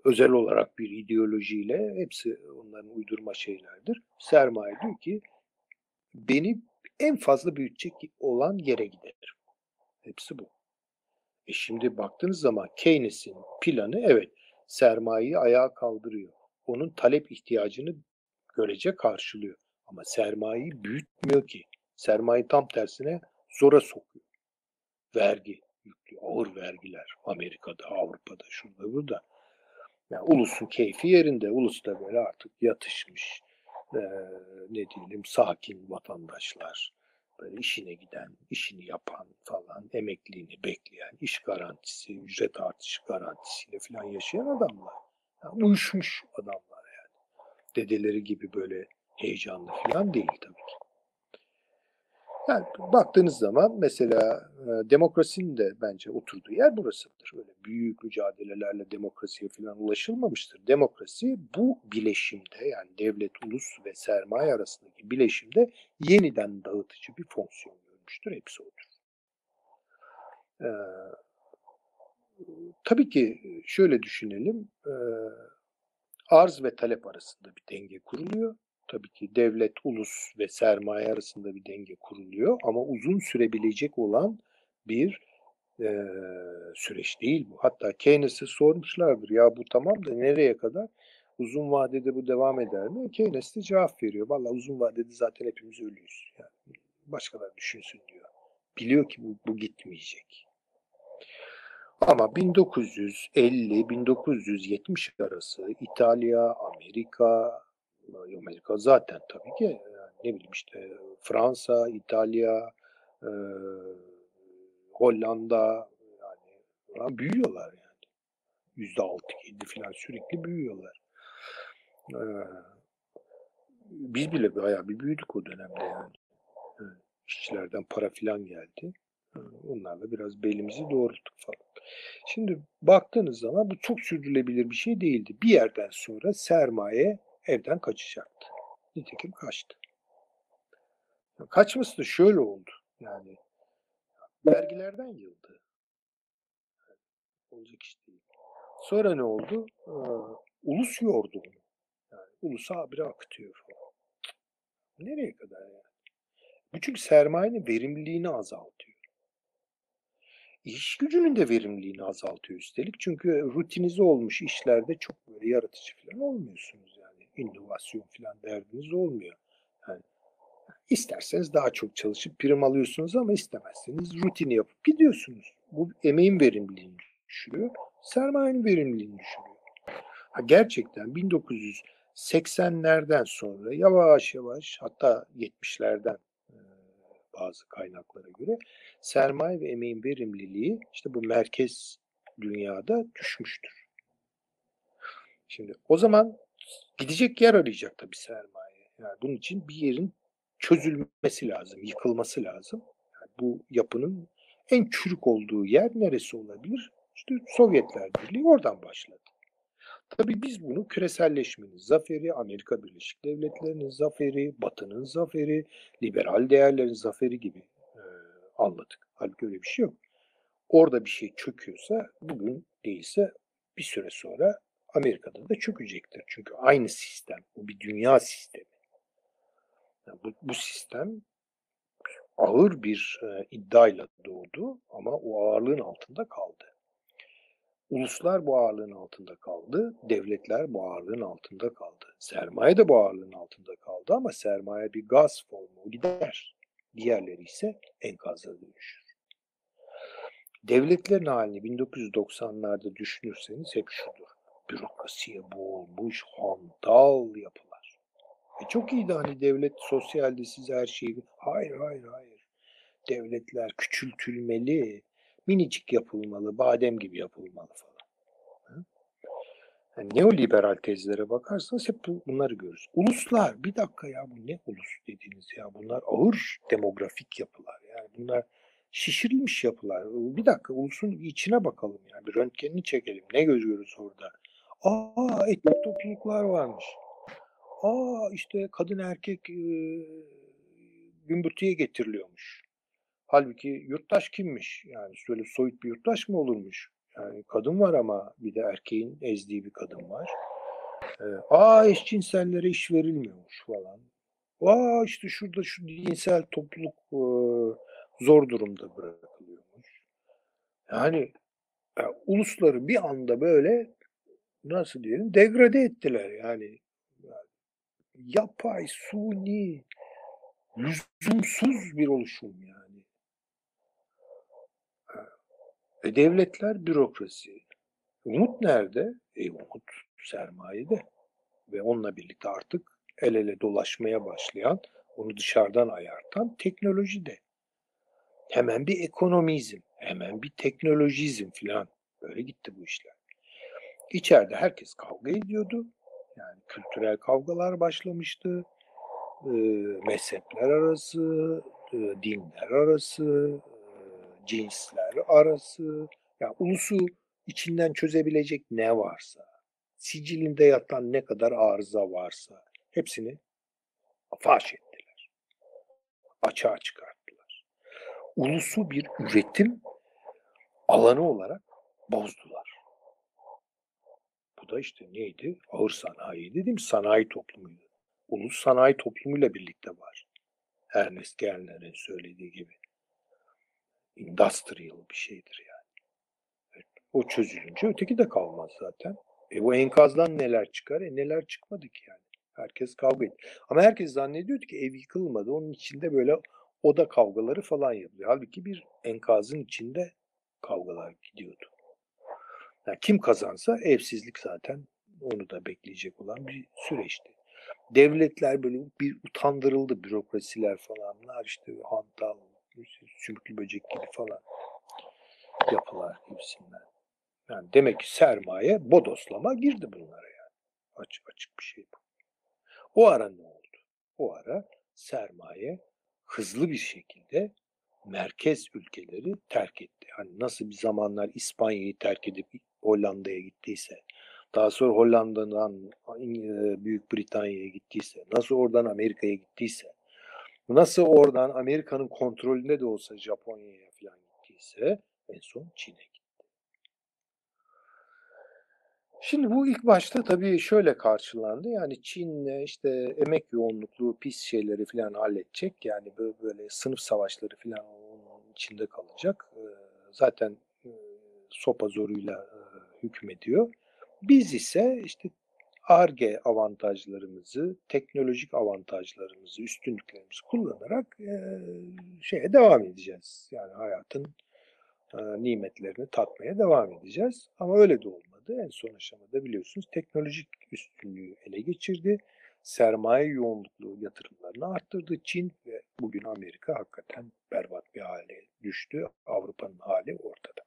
özel olarak bir ideolojiyle hepsi onların uydurma şeylerdir. Sermaye diyor ki beni en fazla büyütecek olan yere giderim. Hepsi bu. E şimdi baktığınız zaman Keynes'in planı evet sermayeyi ayağa kaldırıyor. Onun talep ihtiyacını görece karşılıyor. Ama sermayeyi büyütmüyor ki. Sermaye tam tersine zora sokuyor. Vergi yüklüyor. Ağır vergiler. Amerika'da, Avrupa'da, şurada, burada. Yani ulusun keyfi yerinde. Ulus da böyle artık yatışmış. Ee, ne diyelim sakin vatandaşlar. Böyle işine giden, işini yapan falan, emekliliğini bekleyen, iş garantisi, ücret artışı garantisiyle falan yaşayan adamlar. Yani uyuşmuş adamlar yani. Dedeleri gibi böyle heyecanlı falan değil tabii ki. Yani baktığınız zaman mesela e, demokrasinin de bence oturduğu yer burasıdır. Öyle büyük mücadelelerle demokrasiye falan ulaşılmamıştır. Demokrasi bu bileşimde yani devlet, ulus ve sermaye arasındaki bileşimde yeniden dağıtıcı bir fonksiyon görmüştür. Hepsi odur. Ee, tabii ki şöyle düşünelim. E, arz ve talep arasında bir denge kuruluyor tabii ki devlet, ulus ve sermaye arasında bir denge kuruluyor ama uzun sürebilecek olan bir e, süreç değil bu. Hatta Keynes'e sormuşlardır ya bu tamam da nereye kadar? Uzun vadede bu devam eder mi? Keynes de cevap veriyor. Vallahi uzun vadede zaten hepimiz ölüyüz. Yani başkaları düşünsün diyor. Biliyor ki bu, bu gitmeyecek. Ama 1950-1970 arası İtalya, Amerika, Amerika zaten tabii ki yani ne bileyim işte Fransa, İtalya, e, Hollanda yani büyüyorlar yani. Yüzde altı, yedi falan sürekli büyüyorlar. Ee, biz bile bayağı bir büyüdük o dönemde yani. İşçilerden para filan geldi. Onlarla biraz belimizi doğrulttuk falan. Şimdi baktığınız zaman bu çok sürdürülebilir bir şey değildi. Bir yerden sonra sermaye evden kaçacaktı. Nitekim kaçtı. Kaçması da şöyle oldu. Yani vergilerden yıldı. Olacak iş değil. Sonra ne oldu? Ee, ulus yordu onu. Yani ulus habire akıtıyor falan. Nereye kadar yani? Bu çünkü sermayenin verimliliğini azaltıyor. İş gücünün de verimliliğini azaltıyor üstelik. Çünkü rutinize olmuş işlerde çok böyle yaratıcı falan olmuyorsunuz. İnovasyon falan derdiniz olmuyor. Yani isterseniz daha çok çalışıp prim alıyorsunuz ama istemezseniz rutini yapıp gidiyorsunuz. Bu emeğin verimliliğini düşürüyor. Sermayenin verimliliğini düşürüyor. Ha, gerçekten 1980'lerden sonra yavaş yavaş hatta 70'lerden bazı kaynaklara göre sermaye ve emeğin verimliliği işte bu merkez dünyada düşmüştür. Şimdi o zaman gidecek yer arayacak tabii sermaye. Yani bunun için bir yerin çözülmesi lazım, yıkılması lazım. Yani bu yapının en çürük olduğu yer neresi olabilir? İşte Sovyetler Birliği oradan başladı. Tabii biz bunu küreselleşmenin zaferi, Amerika Birleşik Devletleri'nin zaferi, Batı'nın zaferi, liberal değerlerin zaferi gibi e, anladık. Halbuki öyle bir şey yok. Orada bir şey çöküyorsa bugün değilse bir süre sonra Amerika'da da çökecektir. Çünkü aynı sistem. Bu bir dünya sistemi. Yani bu, bu sistem ağır bir e, iddiayla doğdu ama o ağırlığın altında kaldı. Uluslar bu ağırlığın altında kaldı, devletler bu ağırlığın altında kaldı. Sermaye de bu ağırlığın altında kaldı ama sermaye bir gaz formu gider. Diğerleri ise enkaza dönüşür. Devletlerin halini 1990'larda düşünürseniz hep şudur. Bürokrasiye boğulmuş hantal yapılar. E çok iyiydi hani devlet sosyalde size her şeyi... Hayır hayır hayır. Devletler küçültülmeli, minicik yapılmalı, badem gibi yapılmalı falan. Yani neoliberal tezlere bakarsanız hep bunları görürüz. Uluslar, bir dakika ya bu ne ulus dediğiniz ya bunlar ağır demografik yapılar. Yani bunlar şişirilmiş yapılar. Bir dakika ulusun içine bakalım yani bir röntgenini çekelim. Ne görüyoruz orada? Aa etnik topluluklar varmış. Aa işte kadın erkek e, gümbürtüye getiriliyormuş. Halbuki yurttaş kimmiş? Yani şöyle soyut bir yurttaş mı olurmuş? Yani kadın var ama bir de erkeğin ezdiği bir kadın var. Ee, aa eşcinsellere iş verilmiyormuş falan. Aa işte şurada şu dinsel topluluk e, zor durumda bırakılıyormuş. Yani e, ulusları bir anda böyle nasıl diyelim degrade ettiler yani. yapay, suni, lüzumsuz bir oluşum yani. E devletler bürokrasi. Umut nerede? E umut sermayede. Ve onunla birlikte artık el ele dolaşmaya başlayan, onu dışarıdan ayartan teknoloji de. Hemen bir ekonomizm, hemen bir teknolojizm filan. Böyle gitti bu işler. İçeride herkes kavga ediyordu. Yani kültürel kavgalar başlamıştı. E, mezhepler arası, dinler arası, cinsler arası, yani ulusu içinden çözebilecek ne varsa, sicilinde yatan ne kadar arıza varsa hepsini faş ettiler. Açığa çıkarttılar. Ulusu bir üretim alanı olarak bozdular. Da işte neydi? Ağır sanayi dedim sanayi toplumuydu. Ulus sanayi toplumuyla birlikte var. Ernest Gellner'in söylediği gibi. industrial bir şeydir yani. Evet, o çözülünce öteki de kalmaz zaten. E bu enkazdan neler çıkar? E neler çıkmadı ki yani. Herkes kavga etti. Ama herkes zannediyordu ki ev yıkılmadı. Onun içinde böyle oda kavgaları falan yapılıyor. Halbuki bir enkazın içinde kavgalar gidiyordu. Yani kim kazansa evsizlik zaten onu da bekleyecek olan bir süreçti. Devletler böyle bir utandırıldı bürokrasiler falanlar işte hantal, sümüklü böcek gibi falan yapılar gibisinden. Yani demek ki sermaye bodoslama girdi bunlara yani. Açık açık bir şey bu. O ara ne oldu? O ara sermaye hızlı bir şekilde merkez ülkeleri terk etti. Hani nasıl bir zamanlar İspanya'yı terk edip Hollanda'ya gittiyse, daha sonra Hollanda'dan Büyük Britanya'ya gittiyse, nasıl oradan Amerika'ya gittiyse, nasıl oradan Amerika'nın kontrolünde de olsa Japonya'ya falan gittiyse en son Çin'e gitti. Şimdi bu ilk başta tabii şöyle karşılandı. Yani Çin'le işte emek yoğunluklu pis şeyleri falan halledecek. Yani böyle, böyle sınıf savaşları falan onun içinde kalacak. Zaten sopa zoruyla hükmediyor. Biz ise işte ARGE avantajlarımızı, teknolojik avantajlarımızı, üstünlüklerimizi kullanarak şeye devam edeceğiz. Yani hayatın nimetlerini tatmaya devam edeceğiz. Ama öyle de olmadı. En son aşamada biliyorsunuz teknolojik üstünlüğü ele geçirdi. Sermaye yoğunluklu yatırımlarını arttırdı. Çin ve bugün Amerika hakikaten berbat bir hale düştü. Avrupa'nın hali ortada.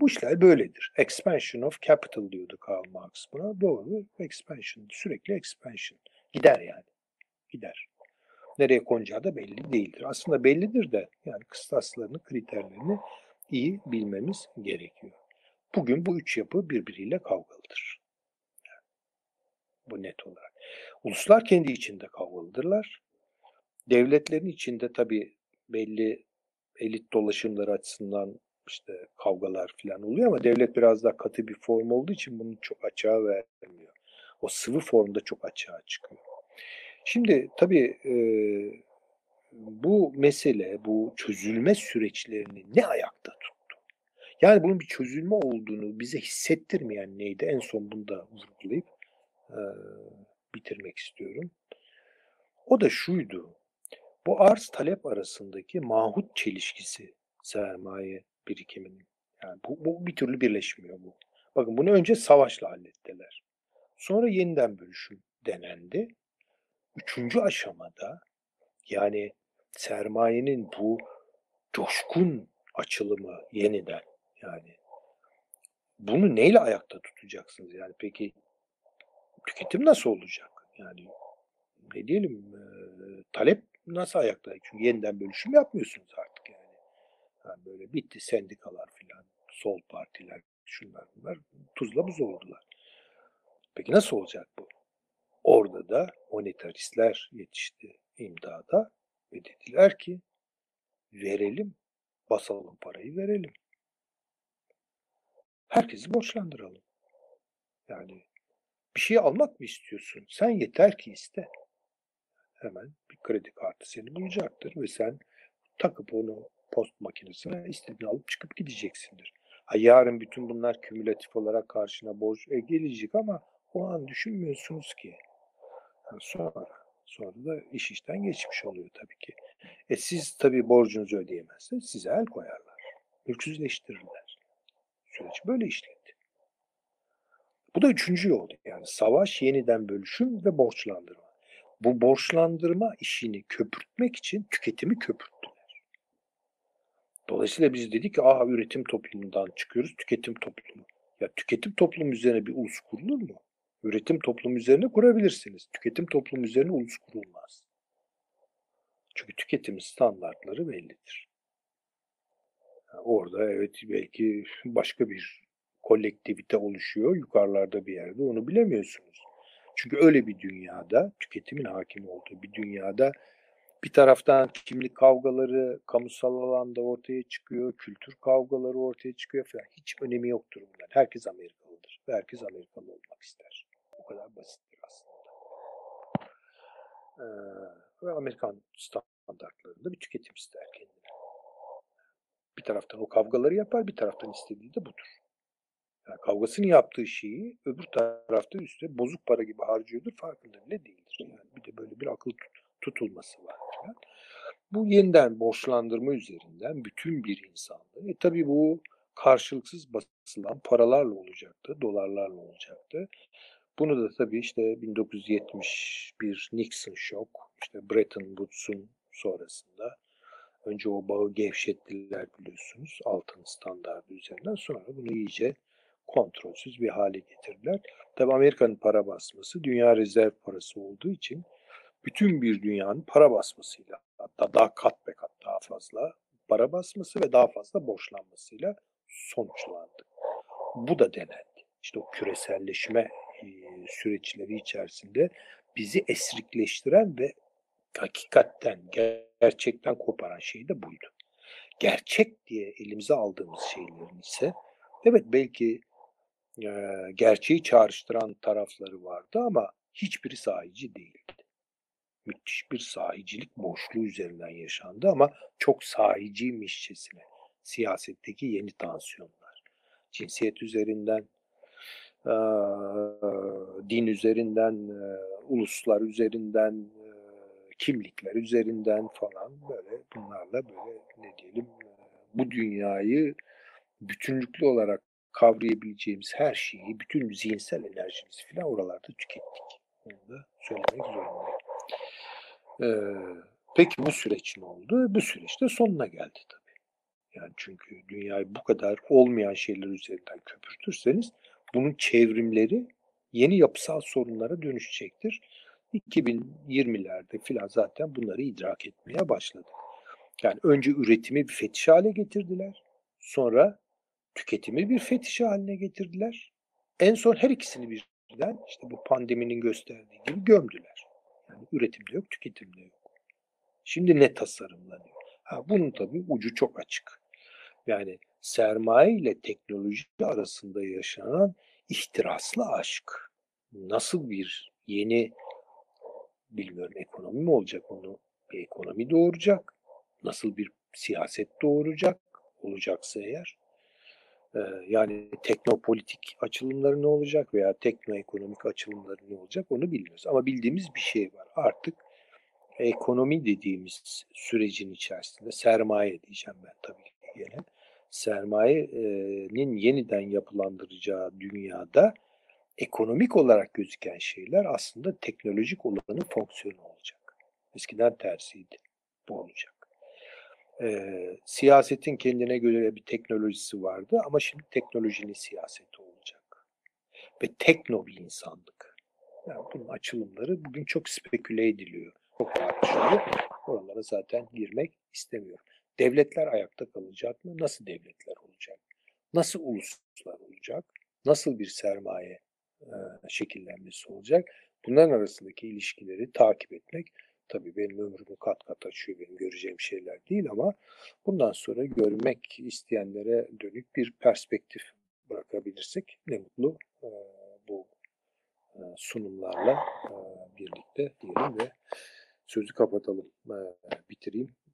Bu işler böyledir. Expansion of capital diyordu Karl Marx buna. Doğru. Expansion. Sürekli expansion. Gider yani. Gider. Nereye konacağı da belli değildir. Aslında bellidir de yani kıstaslarını, kriterlerini iyi bilmemiz gerekiyor. Bugün bu üç yapı birbiriyle kavgalıdır. Bu net olarak. Uluslar kendi içinde kavgalıdırlar. Devletlerin içinde tabii belli elit dolaşımları açısından işte kavgalar falan oluyor ama devlet biraz daha katı bir form olduğu için bunu çok açığa vermiyor. O sıvı formda çok açığa çıkıyor. Şimdi tabii e, bu mesele, bu çözülme süreçlerini ne ayakta tuttu? Yani bunun bir çözülme olduğunu bize hissettirmeyen neydi? En son bunu da vurgulayıp e, bitirmek istiyorum. O da şuydu. Bu arz talep arasındaki mahut çelişkisi sermaye birikiminin. Yani bu, bu bir türlü birleşmiyor bu. Bakın bunu önce savaşla hallettiler. Sonra yeniden bölüşüm denendi. Üçüncü aşamada yani sermayenin bu coşkun açılımı yeniden yani bunu neyle ayakta tutacaksınız? Yani peki tüketim nasıl olacak? Yani ne diyelim e, talep nasıl ayakta? Çünkü yeniden bölüşüm yapmıyorsunuz artık yani böyle bitti sendikalar filan, sol partiler, şunlar bunlar tuzla buz oldular. Peki nasıl olacak bu? Orada da monetaristler yetişti imdada ve dediler ki verelim, basalım parayı verelim. Herkesi borçlandıralım. Yani bir şey almak mı istiyorsun? Sen yeter ki iste. Hemen bir kredi kartı seni bulacaktır ve sen takıp onu post makinesine istediğini alıp çıkıp gideceksindir. Ha, yarın bütün bunlar kümülatif olarak karşına borç e, gelecek ama o an düşünmüyorsunuz ki. Yani sonra, sonra da iş işten geçmiş oluyor tabii ki. E siz tabii borcunuzu ödeyemezseniz size el koyarlar. Mülksüzleştirirler. Süreç böyle işledi. Bu da üçüncü yol. Yani savaş, yeniden bölüşüm ve borçlandırma. Bu borçlandırma işini köpürtmek için tüketimi köpürttüler. Dolayısıyla biz dedik ki aha üretim toplumundan çıkıyoruz tüketim toplumu. Ya tüketim toplumu üzerine bir ulus kurulur mu? Üretim toplumu üzerine kurabilirsiniz. Tüketim toplumu üzerine ulus kurulmaz. Çünkü tüketim standartları bellidir. Yani orada evet belki başka bir kolektivite oluşuyor yukarılarda bir yerde onu bilemiyorsunuz. Çünkü öyle bir dünyada tüketimin hakim olduğu bir dünyada bir taraftan kimlik kavgaları kamusal alanda ortaya çıkıyor, kültür kavgaları ortaya çıkıyor falan. Hiç önemi yoktur bunlar. Herkes Amerikalıdır ve herkes Amerikalı olmak ister. Bu kadar basittir aslında. Ee, ve Amerikan standartlarında bir tüketim ister kendine. taraftan o kavgaları yapar, bir taraftan istediği de budur. Yani kavgasını yaptığı şeyi öbür tarafta üstüne bozuk para gibi harcıyordur, farkında bile değildir. Yani bir de böyle bir akıl tut- tutulması var. Bu yeniden borçlandırma üzerinden bütün bir insanlığı. E tabii bu karşılıksız basılan paralarla olacaktı, dolarlarla olacaktı. Bunu da tabii işte 1971 Nixon şok, işte Bretton Woods'un sonrasında önce o bağı gevşettiler biliyorsunuz altın standardı üzerinden sonra bunu iyice kontrolsüz bir hale getirdiler. Tabii Amerika'nın para basması dünya rezerv parası olduğu için bütün bir dünyanın para basmasıyla hatta daha kat be kat daha fazla para basması ve daha fazla borçlanmasıyla sonuçlandı. Bu da denendi. İşte o küreselleşme e, süreçleri içerisinde bizi esrikleştiren ve hakikatten, gerçekten koparan şey de buydu. Gerçek diye elimize aldığımız şeylerin ise evet belki e, gerçeği çağrıştıran tarafları vardı ama hiçbiri sahici değildi. Müthiş bir sahicilik boşluğu üzerinden yaşandı ama çok sahiciymişçesine siyasetteki yeni tansiyonlar. Cinsiyet üzerinden, din üzerinden, uluslar üzerinden, kimlikler üzerinden falan böyle bunlarla böyle ne diyelim bu dünyayı bütünlüklü olarak kavrayabileceğimiz her şeyi, bütün zihinsel enerjimizi falan oralarda tükettik. Onu da söylemek zorundayım. Ee, peki bu süreç ne oldu? Bu süreçte sonuna geldi tabii. Yani çünkü dünyayı bu kadar olmayan şeyler üzerinden köpürtürseniz bunun çevrimleri yeni yapısal sorunlara dönüşecektir. 2020'lerde filan zaten bunları idrak etmeye başladık. Yani önce üretimi bir fetiş hale getirdiler. Sonra tüketimi bir fetiş haline getirdiler. En son her ikisini birden işte bu pandeminin gösterdiği gibi gömdüler. Yani üretimde yok, tüketimde yok. Şimdi ne tasarımlanıyor? Ha, bunun tabii ucu çok açık. Yani sermaye ile teknoloji arasında yaşanan ihtiraslı aşk. Nasıl bir yeni bilmiyorum ekonomi mi olacak onu bir ekonomi doğuracak. Nasıl bir siyaset doğuracak olacaksa eğer. Yani teknopolitik açılımları ne olacak veya teknoekonomik açılımları ne olacak onu bilmiyoruz. Ama bildiğimiz bir şey var. Artık ekonomi dediğimiz sürecin içerisinde sermaye diyeceğim ben tabii ki gene. Sermayenin yeniden yapılandıracağı dünyada ekonomik olarak gözüken şeyler aslında teknolojik olanın fonksiyonu olacak. Eskiden tersiydi. Bu olacak. Ee, siyasetin kendine göre bir teknolojisi vardı ama şimdi teknolojinin siyaseti olacak. Ve tekno bir insanlık. Yani bunun açılımları bugün çok speküle ediliyor. Çok tartışılıyor. Oralara zaten girmek istemiyorum. Devletler ayakta kalacak mı? Nasıl devletler olacak? Nasıl uluslar olacak? Nasıl bir sermaye e, şekillenmesi olacak? Bunların arasındaki ilişkileri takip etmek tabii benim ömrümü kat kat açıyor, benim göreceğim şeyler değil ama bundan sonra görmek isteyenlere dönük bir perspektif bırakabilirsek ne mutlu bu sunumlarla birlikte diyelim ve sözü kapatalım, e, bitireyim.